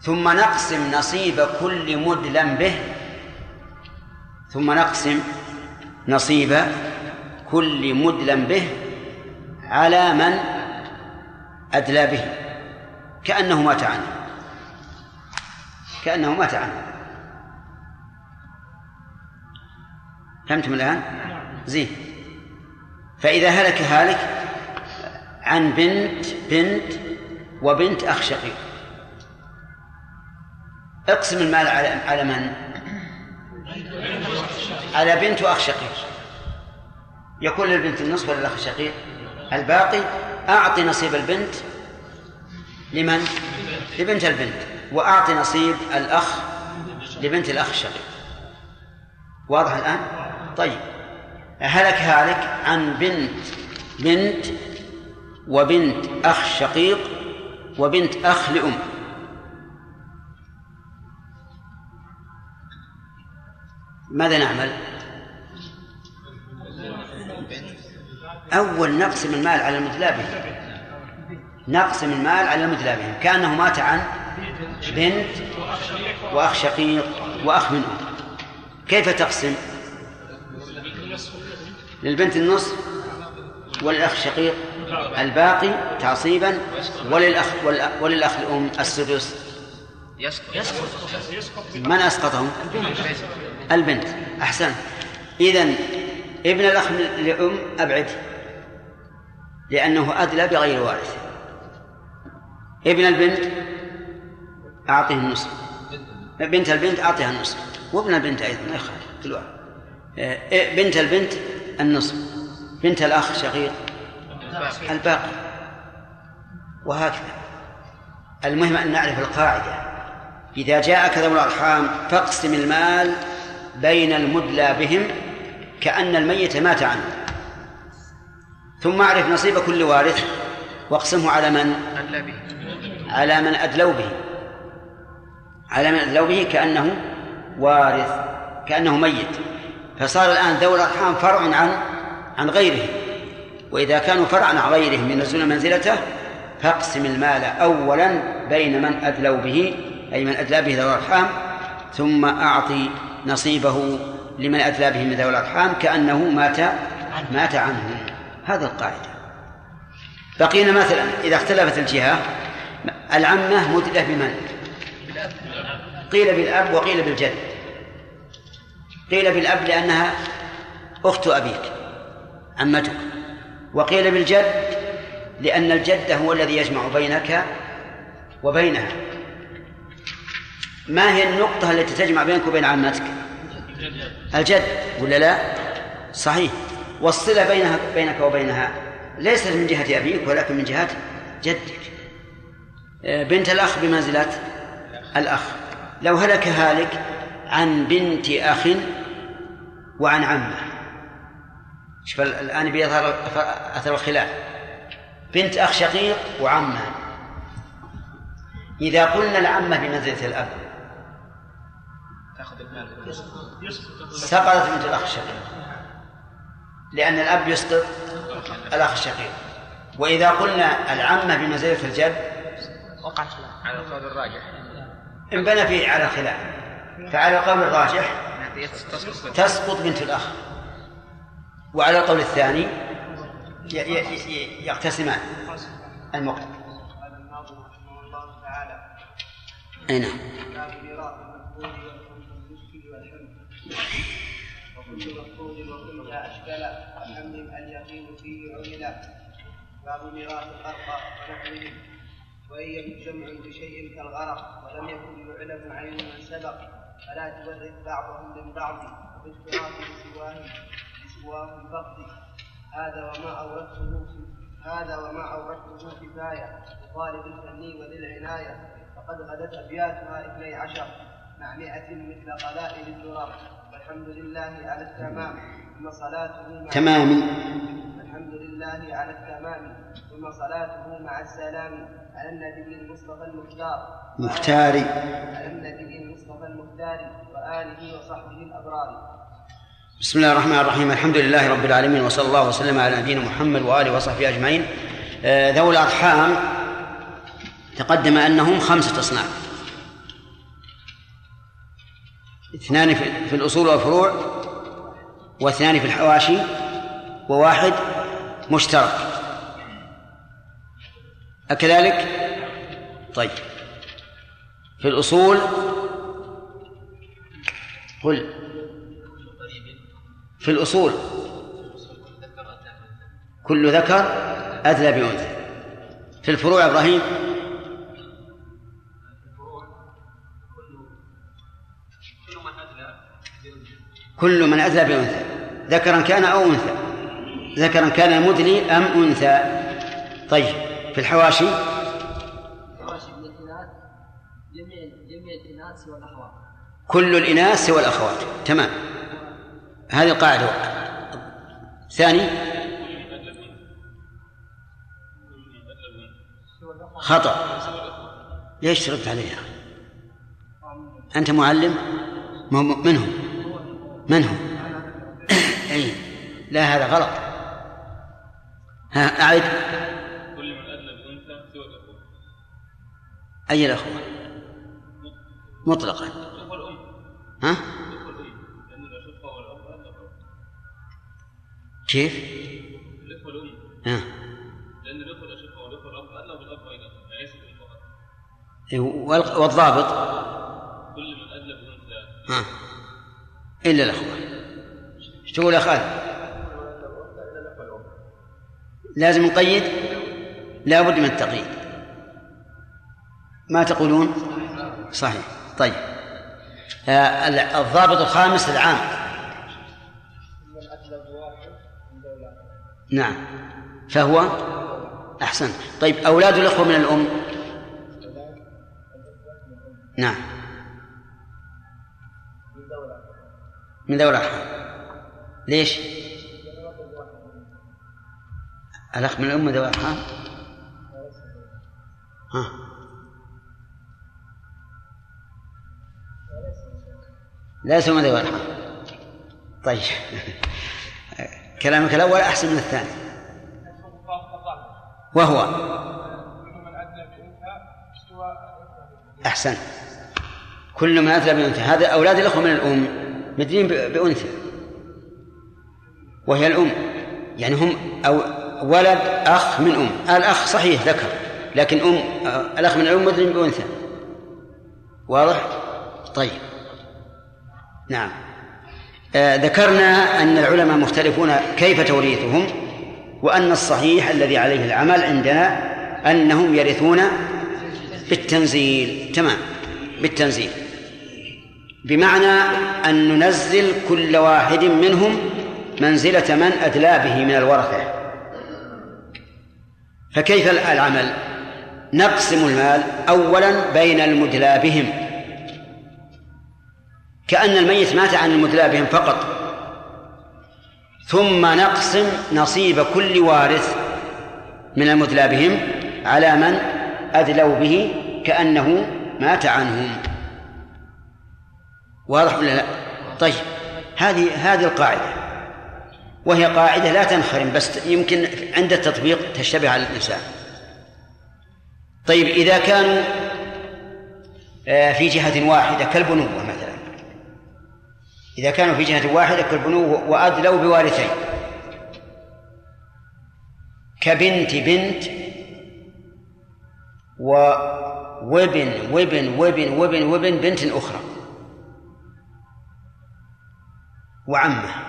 A: ثم نقسم نصيب كل مدلى به. ثم نقسم نصيب كل مدلى به على من أدلى به كأنه مات عنه كأنه مات عنه فهمتم الآن؟ زين فإذا هلك هالك عن بنت بنت وبنت أخ شقيق اقسم المال على على من؟ على بنت وأخ شقيق يكون للبنت النصف ولا الأخ الشقيق؟ الباقي أعطي نصيب البنت لمن؟ لبنت البنت وأعطي نصيب الأخ لبنت الأخ الشقيق واضح الآن؟ طيب هلك هالك عن بنت بنت وبنت أخ شقيق وبنت أخ لأم ماذا نعمل؟ أول نقسم المال على المدلى بهم نقسم المال على المدلى بهم كأنه مات عن بنت وأخ شقيق وأخ من أم كيف تقسم؟ للبنت النصف وللأخ الشقيق الباقي تعصيبا وللأخ وللأخ الأم السدس. من أسقطهم؟ البنت. أحسن. إذا ابن الأخ لأم أبعد. لأنه أدلى بغير وارث. ابن البنت أعطيه النصف. بنت البنت أعطيها النصف. وابن البنت أيضا ما يخالف كل واحد إيه، بنت البنت النصف. بنت الأخ شقيق. الباقي. وهكذا. المهم أن نعرف القاعدة. إذا جاءك ذوي الأرحام فاقسم المال بين المدلى بهم كأن الميت مات عنه. ثم أعرف نصيب كل وارث واقسمه على من؟ على من أدلوا به. على من أدلوا به كأنه وارث كأنه ميت. فصار الآن ذوي الأرحام فرع عن عن غيرهم وإذا كانوا فرعا عن غيرهم ينزلون منزلته فاقسم المال أولا بين من أدلوا به أي من أدلى به ذوي الأرحام ثم أعطي نصيبه لمن أدلى به من ذوي الأرحام كأنه مات مات عنه. هذا القاعدة. بقينا مثلا إذا اختلفت الجهة العمة مدلة بمن؟ قيل بالأب وقيل بالجد. قيل بالأب لأنها أخت أبيك عمتك. وقيل بالجد لأن الجد هو الذي يجمع بينك وبينها. ما هي النقطة التي تجمع بينك وبين عمتك؟ الجد ولا لا؟ صحيح. والصلة بينها بينك وبينها. ليست من جهة أبيك ولكن من جهة جدك. بنت الأخ بمنزلة الأخ. لو هلك هالك عن بنت أخ وعن عمه. شوف الآن بيظهر أثر الخلاف. بنت أخ شقيق وعمه. إذا قلنا العمة بمنزلة الأب. سقطت بنت الأخ الشقيق لأن الأب يسقط الأخ الشقيق. وإذا قلنا العمة بمنزلة الجد
I: وقع خلاف
D: على القول الراجح.
A: انبنى فيه على خلاف. فعلى القول الراجح تسقط بنت الأخ. وعلى القول الثاني ي- ي- ي- يقتسمان المقت
H: قال الناظم رحمه الله تعالى
A: أي نعم.
H: وكل أشكل وحمل اليقين فيه عملا باب ميراث الأرقى ونحوهم وإن يكن جمع بشيء كالغرق ولم يكن يعلم عين من سبق فلا تورث بعضهم من بعض باختلاف لسواه لسواه الفقد هذا وما أوردته في هذا وما أوردته كفاية لطالب الفني وللعناية. فقد غدت أبياتها اثني عشر مع مئة مثل قلائل الدرر والحمد لله على التمام. ثم صلاته مع
A: تمام.
H: الحمد لله على التمام. ثم صلاته مع السلام على النبي المصطفى المختار.
A: مختاري
H: على النبي المصطفى المختار وآله وصحبه الأبرار.
A: بسم الله الرحمن الرحيم. الحمد لله رب العالمين وصلى الله وسلم على نبينا محمد وآله وصحبه أجمعين. آه، ذوي الأرحام تقدم أنهم خمسة أصناف. اثنان في في الأصول والفروع. واثنان في الحواشي وواحد مشترك. أكذلك؟ طيب. في الأصول قل. في الأصول كل ذكر أدلى بأنثى. في الفروع إبراهيم؟ كل من أدلى بأنثى. ذكرا كان أو أنثى؟ ذكرا كان مدلي أم أنثى؟ طيب في الحواشي؟ كل الإناث سوى الأخوات تمام. هذه القاعدة. ثاني. خطأ. ليش ترد عليها؟ أنت معلم؟ من هم من هم أي لا هذا غلط. ها أعد
F: كل من أدلى بأنثى سوى الأخوة.
A: أي الأخوة؟ مطلقا. ها؟ كيف؟
F: الأخوة الأم.
A: ها.
F: لأن الأخوة الأشقة والأخوة الأب أدلى بالأب أيضا. ليس فقط
A: وال- والضابط؟
F: كل من أدلى بأنثى
A: ها. إلا الأخوة. تقول يا خالد؟ لازم نقيد؟ لا بد من التقييد. ما تقولون؟ صحيح. طيب. آه، ال- الضابط الخامس العام نعم. فهو أحسن. طيب أولاد الأخوة من الأم؟ نعم. من ذوي الأرحام ليش؟ الأخ من الأم ذوي الأرحام ها؟ ليس من ذوي الأرحام طيب. كلامك الأول أحسن من الثاني. وهو. أحسن. كل من أدلى بأنثى. هذا أولاد الأخوة من الأم. مدين بأنثى. وهي الأم. يعني هم أو ولد أخ من أم. الأخ صحيح ذكر لكن أم آه، الأخ من الأم مدين بأنثى. واضح؟ طيب. نعم. آه ذكرنا أن العلماء مختلفون كيف توريثهم وأن الصحيح الذي عليه العمل عندنا أنهم يرثون بالتنزيل. تمام. بالتنزيل. بمعنى أن ننزل كل واحد منهم منزلة من أدلى به من الورثة. فكيف العمل؟ نقسم المال أولا بين المدلى بهم. كأن الميت مات عن المدلى بهم فقط. ثم نقسم نصيب كل وارث من المدلى بهم على من أدلوا به كأنه مات عنهم. واضح ولا لا؟ طيب هذه هذه القاعدة. وهي قاعدة لا تنخرم بس يمكن عند التطبيق تشتبه على الإنسان. طيب إذا كانوا آه، في جهة واحدة كالبنوة مثلا. إذا كانوا في جهة واحدة كالبنوة وأدلوا بوارثين. كبنت بنت و وابن وابن وابن وابن وابن بنت أخرى. وعمة.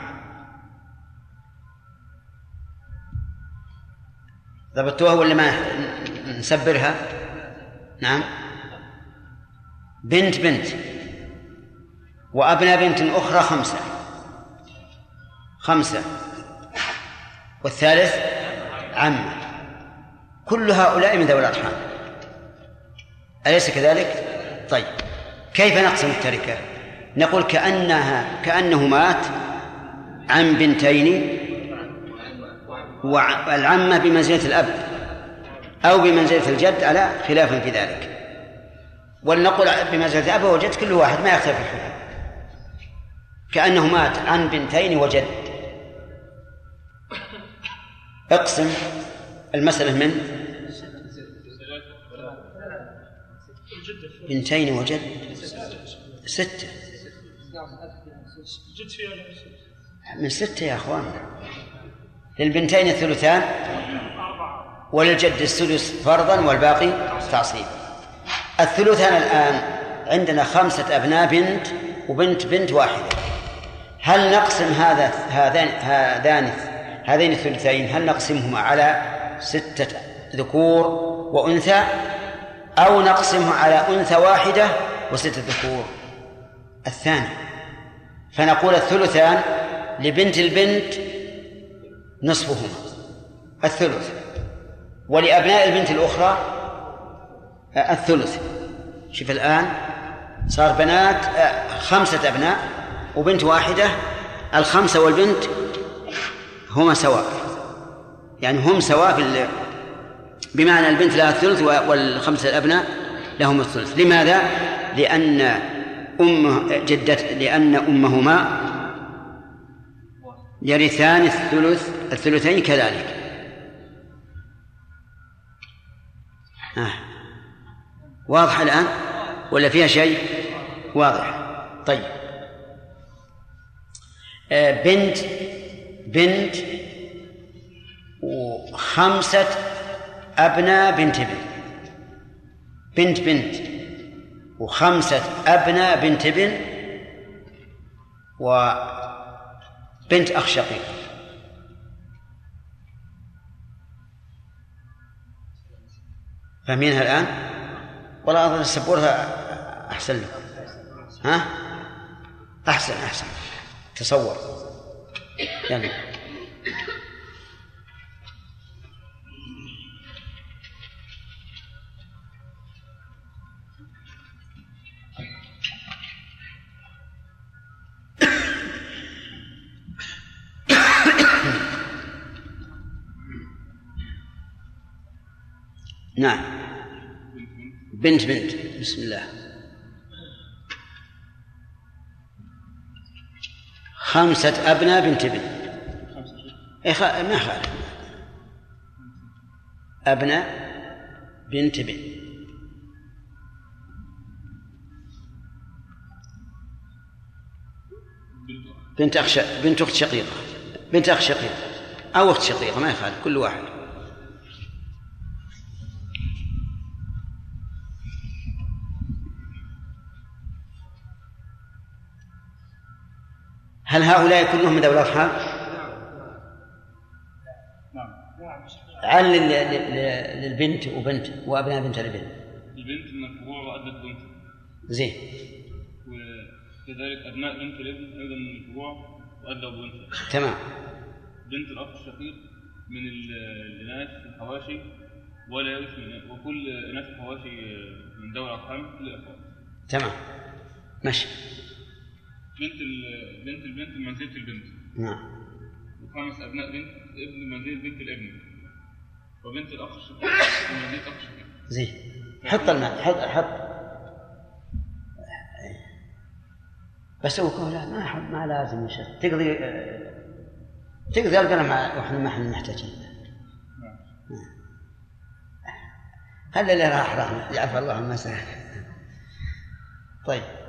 A: ضبطوها ولا ما؟ نسبرها. نعم. بنت بنت. وأبناء بنت أخرى خمسة. خمسة. والثالث عمه كل هؤلاء من ذوي الأرحام. أليس كذلك؟ طيب. كيف نقسم التركة؟ نقول كأنها كأنه مات عن بنتين والعمة بمنزلة الأب أو بمنزلة الجد على خلاف في ذلك. ولنقل بمنزلة الأب وجد كل واحد ما يختلف الحكم كأنه مات عن بنتين وجد. اقسم المسألة من بنتين وجد. ستة؟ من ستة يا أخوان. للبنتين الثلثان وللجد السدس فرضا والباقي تعصيب. الثلثان الآن عندنا خمسة أبناء بنت وبنت بنت واحدة. هل نقسم هذا هذان هذان هذين الثلثين هل نقسمهما على ستة ذكور وأنثى أو نقسمه على أنثى واحدة وستة ذكور؟ الثاني. فنقول الثلثان لبنت البنت نصفهما. الثلث. ولأبناء البنت الأخرى الثلث. شوف الآن صار بنات آه، خمسة أبناء وبنت واحدة. الخمسة والبنت هما سواء. يعني هم سواء في بمعنى البنت لها الثلث والخمسة الأبناء لهم الثلث. لماذا؟ لأن أم جدة لأن أمهما يرثان الثلث الثلثين كذلك. آه. واضح الآن؟ ولا فيها شيء؟ واضح. طيب. آه بنت بنت وخمسة أبناء بنت بنت بنت بنت. وخمسة أبناء بنت بنت أخ شقيق. فاهمينها الآن؟ ولا أظن السبورة أحسن لكم ها؟ أحسن أحسن. تصور. يلا. نعم. بنت بنت. بسم الله. خمسة أبناء بنت بنت إيه خ... ما خالف. أبناء بنت بنت بنت أخ. بنت أخت شقيقة. بنت أخ شقيقة. أو أخت شقيقة ما يخالف كل واحد. هل هؤلاء كلهم من ذوي الأرحام؟ عن للبنت وبنت وأبناء بنت البنت
F: البنت من الفروع وأدت بنت
A: زين.
F: وكذلك أبناء بنت الابن أيضا من الفروع وأدوا بنت
A: تمام.
F: بنت الأخ الشقيق من الإناث الحواشي ولا يرث من وكل إناث الحواشي من ذوي الأرحام كل الأخوات
A: تمام. ماشي.
F: بنت ال... بنت البنت منزلة البنت.
A: نعم.
F: وخمس أبناء بنت ابن منزلة بنت الابن. وبنت الأخ الشقيق. الشقيق.
A: زين. حط الماء. حط حط. بس هو لا ما ما لازم يا شيخ. تقضي تقضي القلم وإحنا ما إحنا محتاجين خلي اللي راح راح يعفى الله عما طيب.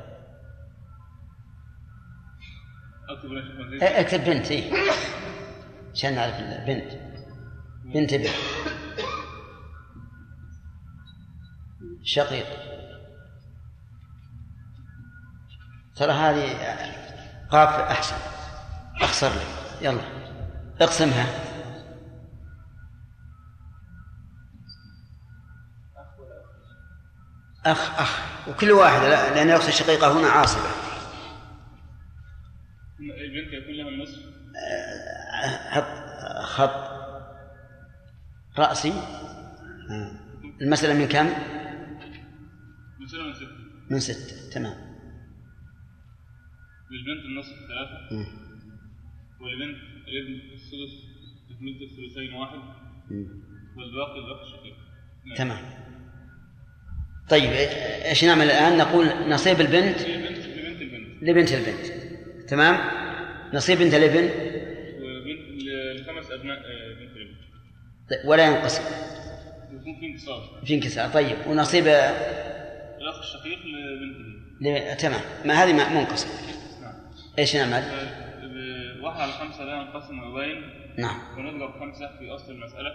F: أكتب
A: اكتب بنت اي عشان نعرف بنت بنت. شقيق. ترى هذه قاف أحسن. أخسر لك يلا. اقسمها. أخ أخ. وكل واحد لأن الأخت الشقيقة هنا عاصبة
F: البنت يكون لها النصف؟
A: حط خط رأسي. المسألة من كم؟
F: المسألة من ستة
A: من ستة تمام.
F: للبنت النصف ثلاثة. ولبنت الابن الثلث تكملة الثلثين واحد. والباقي الأخ الشقيق
A: نعم. تمام. طيب إيش نعمل الآن؟ نقول نصيب البنت
F: لبنت لبنت البنت.
A: لبنت البنت. تمام؟ نصيب بنت الابن؟
F: وبنت لخمس أبناء آه، بنت الابن.
A: طيب ولا ينقسم؟
F: يكون في انكسار.
A: في انكسار طيب. ونصيب
F: الأخ الشقيق لبنت
A: ل... تمام. ما هذه منقسم.
F: نعم.
A: إيش نعمل؟
F: واحد على خمسة لا ينقسم وبين.
A: نعم.
F: ونضرب خمسة في أصل المسألة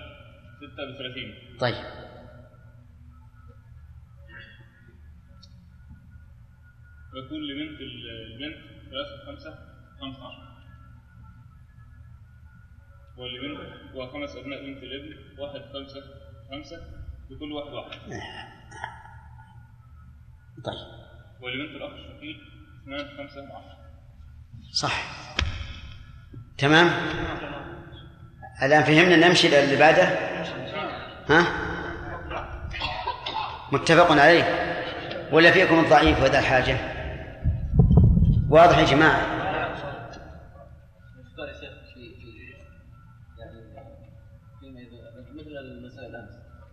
F: ستة بثلاثين.
A: طيب.
F: ويكون لبنت البنت ثلاثة خمسة خمسة عشر. واللي وخمس أبناء بنت الابن واحد خمسة خمسة لكل واحد واحد.
A: طيب.
F: واللي بنت الأخ الشقيق اثنان خمسة عشر
A: صح. تمام؟ الآن فهمنا نمشي للي بعده؟ ها؟ متفق عليه؟ ولا فيكم الضعيف وذا الحاجة؟ واضح يا جماعة.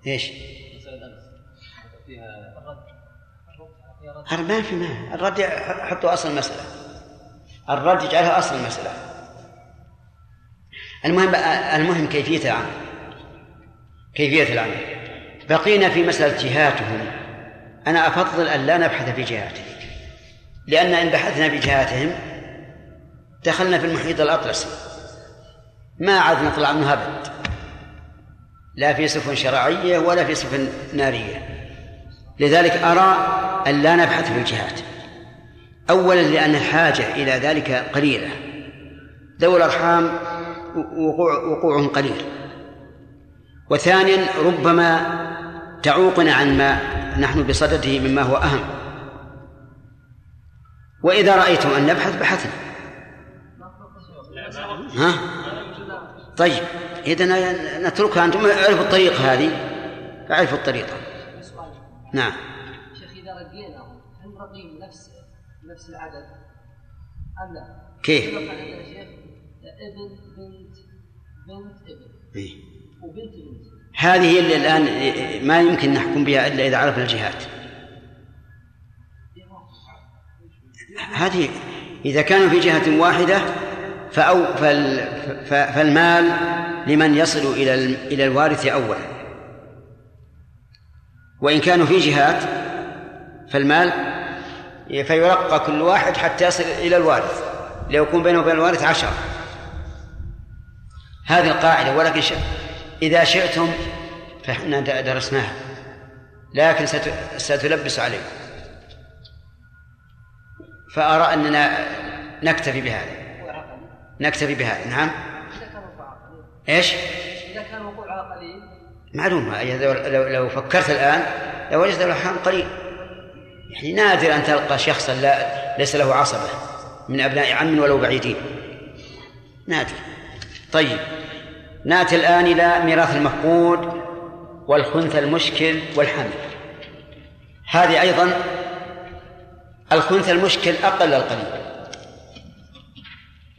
E: إيش؟
A: هذا ما في ما الرد حطوا أصل المسألة. الرد يجعلها أصل المسألة. المهم المهم كيفية العمل. كيفية العمل. بقينا في مسألة جهاتهم. أنا أفضل أن لا نبحث في جهاتهم. لأن إن بحثنا في جهاتهم دخلنا في المحيط الأطلسي. ما عاد نطلع منه أبد لا في سفن شرعية ولا في سفن نارية. لذلك أرى أن لا نبحث في الجهات. أولا لأن الحاجة إلى ذلك قليلة. ذوي الأرحام وقوع وقوعهم قليل. وثانيا ربما تعوقنا عن ما نحن بصدده مما هو أهم. وإذا رأيتم أن نبحث بحثنا. ها؟ طيب. إذا نتركها أنتم اعرفوا الطريقة هذه. اعرفوا الطريقة. نعم.
C: شيخ إذا رقينا هل نرقيم نفس نفس العدد؟ أم لا؟
A: كيف؟
C: عندنا شيخ ابن بنت بنت ابن.
A: إيه.
C: وبنت بنت.
A: هذه اللي الآن ما يمكن نحكم بها إلا إذا عرفنا الجهات. هذه إذا كانوا في جهة واحدة فأو فالمال لمن يصل إلى إلى الوارث أولا. وإن كانوا في جهات فالمال فيرقى كل واحد حتى يصل إلى الوارث ليكون بينه وبين الوارث عشرة. هذه القاعدة ولكن. إذا شئتم فإحنا درسناها. لكن ست... ستلبس عليكم. فأرى أننا نكتفي بهذا. نكتفي بهذا نعم. إيش؟
C: إذا كان وقوع على قليل.
A: معلوم. أي لو, لو, لو فكرت الآن لوجدت الأرحام قليل. يعني نادر أن تلقى شخصا لا ليس له عصبة من أبناء عم ولو بعيدين. نادر. طيب. نأتي الآن إلى ميراث المفقود والخنث المشكل والحمل هذه أيضا الخنث المشكل أقل القليل.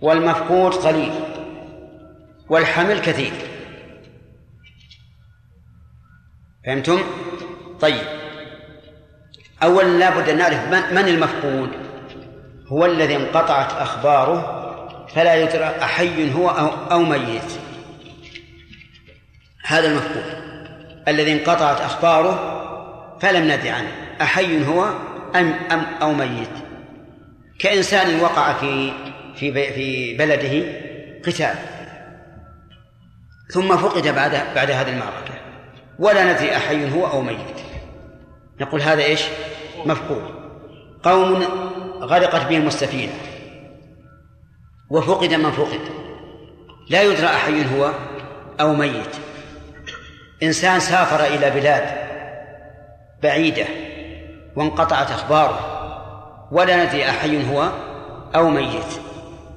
A: والمفقود قليل والحمل كثير. فهمتم؟ طيب. أولا لابد أن نعرف من, المفقود؟ هو الذي انقطعت أخباره فلا يدرى أحي هو أو ميت. هذا المفقود. الذي انقطعت أخباره فلم ندري عنه. أحي هو أم, أم أو ميت؟ كإنسان وقع في في في بلده قتال. ثم فقد بعد بعد هذه المعركة. ولا ندري أحي هو أو ميت. نقول هذا إيش؟ مفقود. قوم غرقت بهم السفينة. وفقد من فقد. لا يدرى أحي هو أو ميت. إنسان سافر إلى بلاد بعيدة وانقطعت أخباره. ولا ندري أحي هو أو ميت.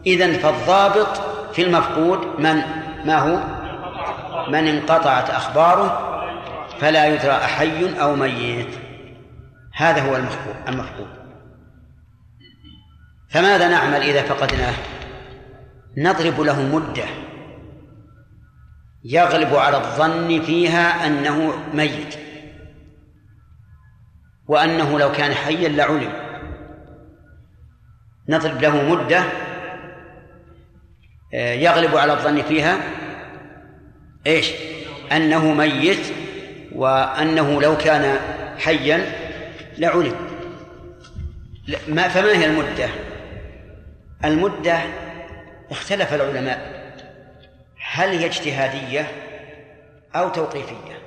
A: إذن فالضابط في المفقود من؟ ما هو؟ من انقطعت أخباره فلا يدرى أحي أو ميت. هذا هو المفقود المفقود. فماذا نعمل إذا فقدناه؟ نضرب له مدة يغلب على الظن فيها أنه ميت. وأنه لو كان حيا لعلم. نضرب له مدة يغلب على الظن فيها إيش؟ أنه ميت وأنه لو كان حيا لعلم ما فما هي المدة؟ المدة اختلف العلماء هل هي اجتهادية أو توقيفية؟